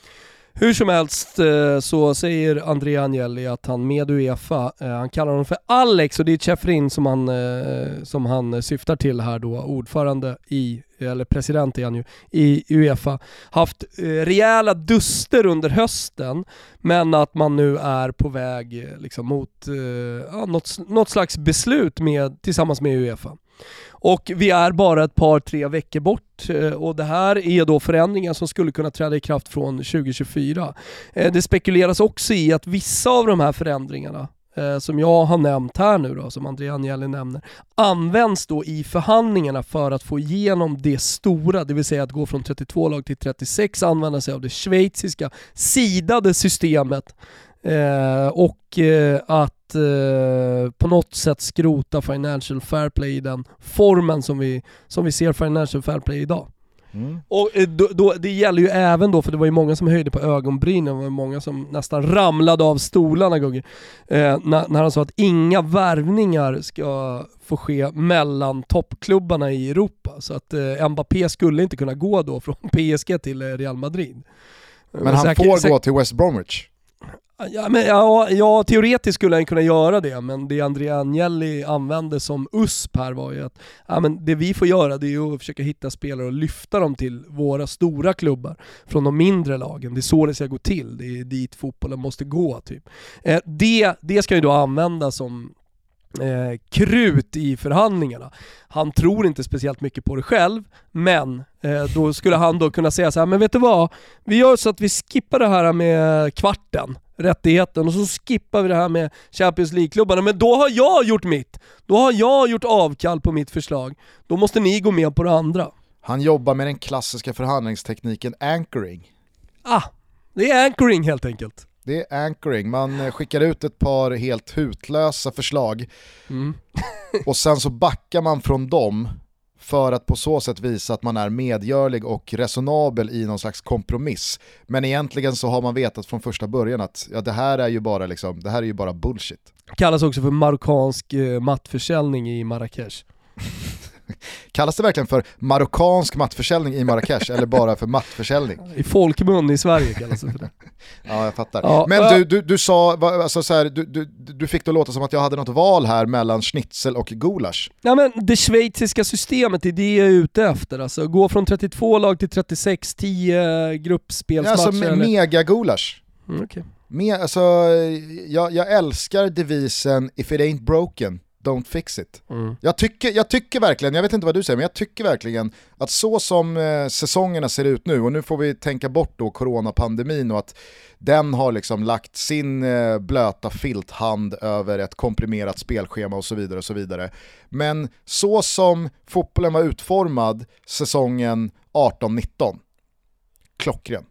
Hur som helst eh, så säger André Agnelli att han med Uefa, eh, han kallar honom för Alex och det är Chefrin som han, eh, som han syftar till här då, ordförande i, eller president är han ju, i Uefa, haft eh, rejäla duster under hösten men att man nu är på väg eh, liksom mot eh, något, något slags beslut med, tillsammans med Uefa. Och vi är bara ett par, tre veckor bort eh, och det här är då förändringar som skulle kunna träda i kraft från 2024. Eh, det spekuleras också i att vissa av de här förändringarna eh, som jag har nämnt här nu då, som Andrea Agnelli nämner, används då i förhandlingarna för att få igenom det stora, det vill säga att gå från 32 lag till 36, använda sig av det schweiziska sidade systemet eh, och eh, att eh, på något sätt skrota Financial Fair Play i den formen som vi, som vi ser Financial Fair Play idag. Och eh, då, då, det gäller ju även då, för det var ju många som höjde på ögonbrynen, det var många som nästan ramlade av stolarna Gugge. Eh, när, när han sa att inga värvningar ska få ske mellan toppklubbarna i Europa. Så att eh, Mbappé skulle inte kunna gå då från PSG till eh, Real Madrid. Men han Säker- får gå till West Bromwich. Ja, men, ja, ja, teoretiskt skulle han kunna göra det, men det Andrea Agnelli använde som USP här var ju att ja, men det vi får göra det är ju att försöka hitta spelare och lyfta dem till våra stora klubbar från de mindre lagen. Det är så det ska gå till, det är dit fotbollen måste gå. Typ. Eh, det, det ska ju då användas som eh, krut i förhandlingarna. Han tror inte speciellt mycket på det själv, men eh, då skulle han då kunna säga så här, men vet du vad? Vi gör så att vi skippar det här med kvarten, rättigheten, och så skippar vi det här med Champions League-klubbarna, men då har jag gjort mitt. Då har jag gjort avkall på mitt förslag. Då måste ni gå med på det andra. Han jobbar med den klassiska förhandlingstekniken anchoring. Ah, det är anchoring helt enkelt. Det är anchoring, man eh, skickar ut ett par helt hutlösa förslag Mm. och sen så backar man från dem för att på så sätt visa att man är medgörlig och resonabel i någon slags kompromiss. Men egentligen så har man vetat från första början att ja, det, här är ju bara liksom, det här är ju bara bullshit. Kallas också för marockansk eh, mattförsäljning i Marrakesh. Kallas det verkligen för marockansk mattförsäljning i Marrakesh eller bara för mattförsäljning? I folkmun i Sverige kallas det för det. Ja, jag fattar. Ja, Men äh. du, du, du sa, alltså så här, du, du, du fick det låta som att jag hade något val här mellan schnitzel och gulasch. Ja men det schweiziska systemet, det är det jag är ute efter. Alltså, gå från 32 lag till 36, 10 gruppspelsmatcher. Alltså me- eller- mega-gulasch. Mm, okej. Med, alltså, jag, jag älskar devisen “If it ain't broken, don't fix it”. Mm. Jag tycker, jag tycker verkligen, jag vet inte vad du säger, men jag tycker verkligen att så som eh, säsongerna ser ut nu, och nu får vi tänka bort då coronapandemin och att den har liksom lagt sin eh, blöta filthand över ett komprimerat spelschema och så vidare och så vidare. Men så som fotbollen var utformad säsongen 18-19, klockren.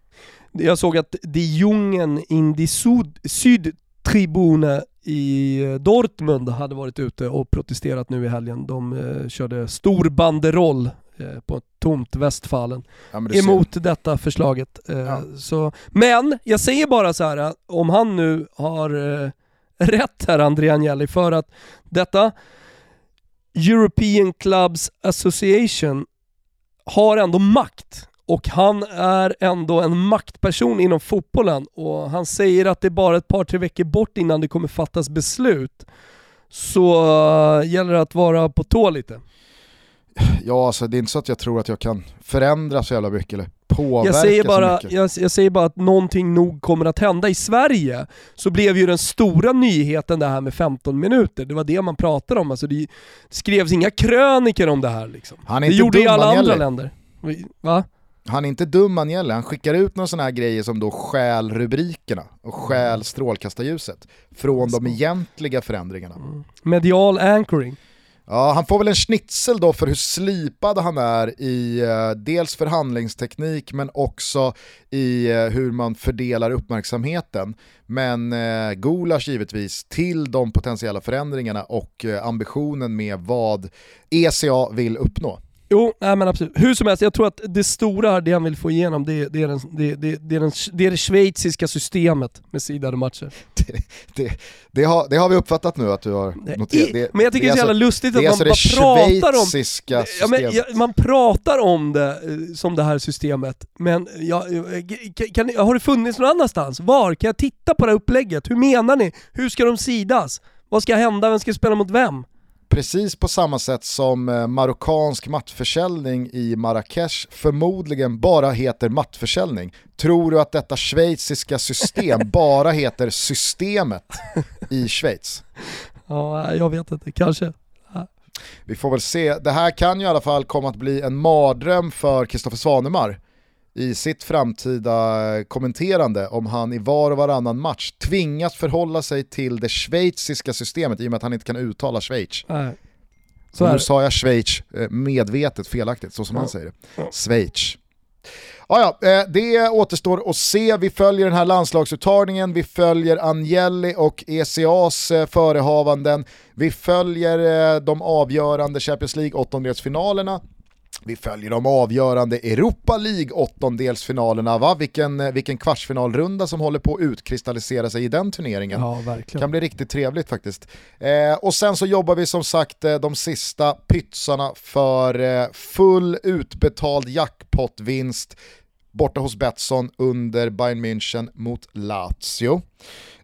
Jag såg att de Jungen in die Sud, Sydtribune i eh, Dortmund hade varit ute och protesterat nu i helgen. De eh, körde stor banderoll eh, på tomt Westfalen Ja, men du ser. emot detta förslaget. Eh, Ja. så, men jag säger bara så här, att om han nu har eh, rätt här, André Agnelli, för att detta European Clubs Association har ändå makt och han är ändå en maktperson inom fotbollen och han säger att det är bara ett par, tre veckor bort innan det kommer fattas beslut. Så eh, gäller det att vara på tå lite. Ja, alltså det är inte så att jag tror att jag kan förändra så jävla mycket eller påverka Jag säger, så bara, mycket. jag, jag säger bara att någonting nog kommer att hända. I Sverige så blev ju den stora nyheten det här med 15 minuter. Det var det man pratade om. Alltså det skrevs inga krönikor om det här liksom. Han är Det inte gjorde dum, alla Agnelli. andra länder. Va? Han är inte dum Agnelli, han skickar ut några sådana här grejer som då stjäl rubrikerna och stjäl strålkastarljuset från de egentliga förändringarna. Medial anchoring. Ja, han får väl en schnitzel då för hur slipad han är i eh, dels förhandlingsteknik men också i eh, hur man fördelar uppmärksamheten. Men eh, gulasch givetvis till de potentiella förändringarna och eh, ambitionen med vad ECA vill uppnå. Jo, nej men absolut. Hur som helst, jag tror att det stora här, det han vill få igenom, det, det, är, den, det, det, det, är, den, det är det schweiziska systemet med sidade matcher. Det, det, har, det har vi uppfattat nu att du har noterat. I, men jag tycker det är så jävla alltså- lustigt det är att man alltså bara det pratar om Ja, men, ja, man pratar om det eh, som det här systemet, men ja, eh, kan, kan, har det funnits någon annanstans? Var? Kan jag titta på det här upplägget? Hur menar ni? Hur ska de sidas? Vad ska hända? Vem ska spela mot vem? Precis på samma sätt som eh, marockansk mattförsäljning i Marrakesh förmodligen bara heter mattförsäljning. Tror du att detta schweiziska system bara heter systemet i Schweiz? Ja, jag vet inte, kanske. Vi får väl se. Det här kan ju i alla fall komma att bli en mardröm för Kristoffer Svanemar i sitt framtida kommenterande om han i var och varannan match tvingas förhålla sig till det schweiziska systemet i och med att han inte kan uttala Schweiz. Så nu sa jag Schweiz eh, medvetet felaktigt, så som Ja. han säger det. Ja. Schweiz. Ja, ja, eh, det återstår att se. Vi följer den här landslagsuttagningen, vi följer Agnelli och ECAs eh, förehavanden, vi följer eh, de avgörande Champions League åttondelsfinalerna. Vi följer de avgörande Europa League åttondelsfinalerna, va? Vilken, eh, vilken kvartsfinalrunda som håller på att utkristallisera sig i den turneringen. Ja, verkligen. Kan bli riktigt trevligt faktiskt. Eh, och sen så jobbar vi som sagt eh, de sista pytsarna för eh, full utbetald jackpotvinst borta hos Betsson under Bayern München mot Lazio.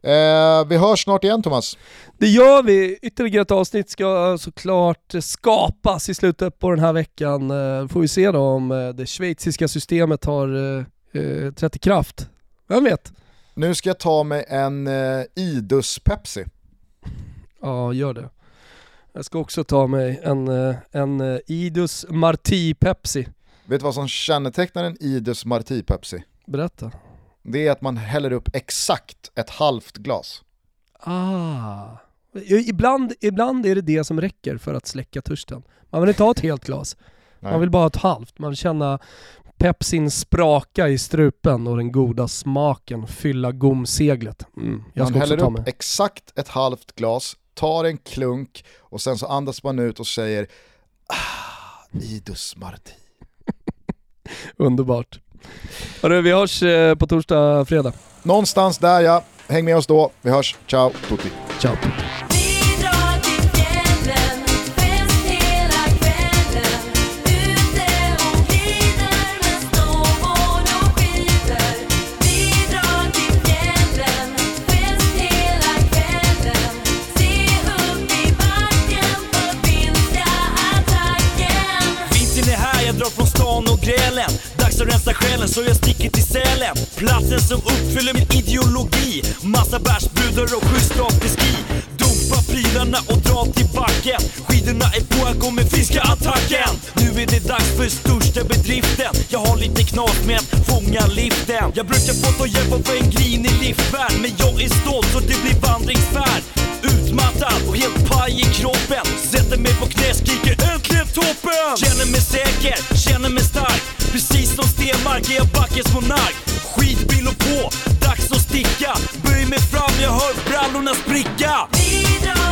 Eh, vi hörs snart igen Thomas. Det gör vi. Ytterligare ett avsnitt ska såklart skapas i slutet på den här veckan. Eh, Får vi se då om eh, det schweiziska systemet har eh, eh, trätt i kraft. Vem vet? Nu ska jag ta mig en eh, Idus Pepsi. Ja, gör det. Jag ska också ta mig en, en Idus Marti Pepsi. Vet du vad som kännetecknar en Idus Marti Pepsi? Berätta. Det är att man häller upp exakt ett halvt glas. Ah. Ibland, ibland är det det som räcker för att släcka törsten. Man vill inte ha ett helt glas. Nej. Man vill bara ha ett halvt. Man vill känna pepsin spraka i strupen och den goda smaken fylla gomseglet. Mm. Jag Man häller upp exakt ett halvt glas, tar en klunk och sen så andas man ut och säger ah, Idus Marti. Underbart. Hörru, vi hörs eh, på torsdag, fredag. Någonstans där ja, häng med oss då. Vi hörs, ciao tutti. Ciao. Vi grälen rensa själen så jag sticker till Sälen. Platsen som uppfyller min ideologi. Massa bärsbrudar och schysst afterski Dumpa prylarna och dra till backen. Skidorna är på, jag går med finska attacken. Nu är det dags för största bedriften. Jag har lite knas med att fånga liften. Jag brukar få ta hjälp av en grinig liftvärd Men jag är stolt så det blir vandringsfärd. Utmattad och helt paj i kroppen. Sätter mig på knä, skriker äntligen toppen! Känner mig säker, känner mig stark. Precis som Stenmark är jag backens monark Skitbil och på, dags att sticka Böj mig fram, jag hör brallorna spricka Bidrag.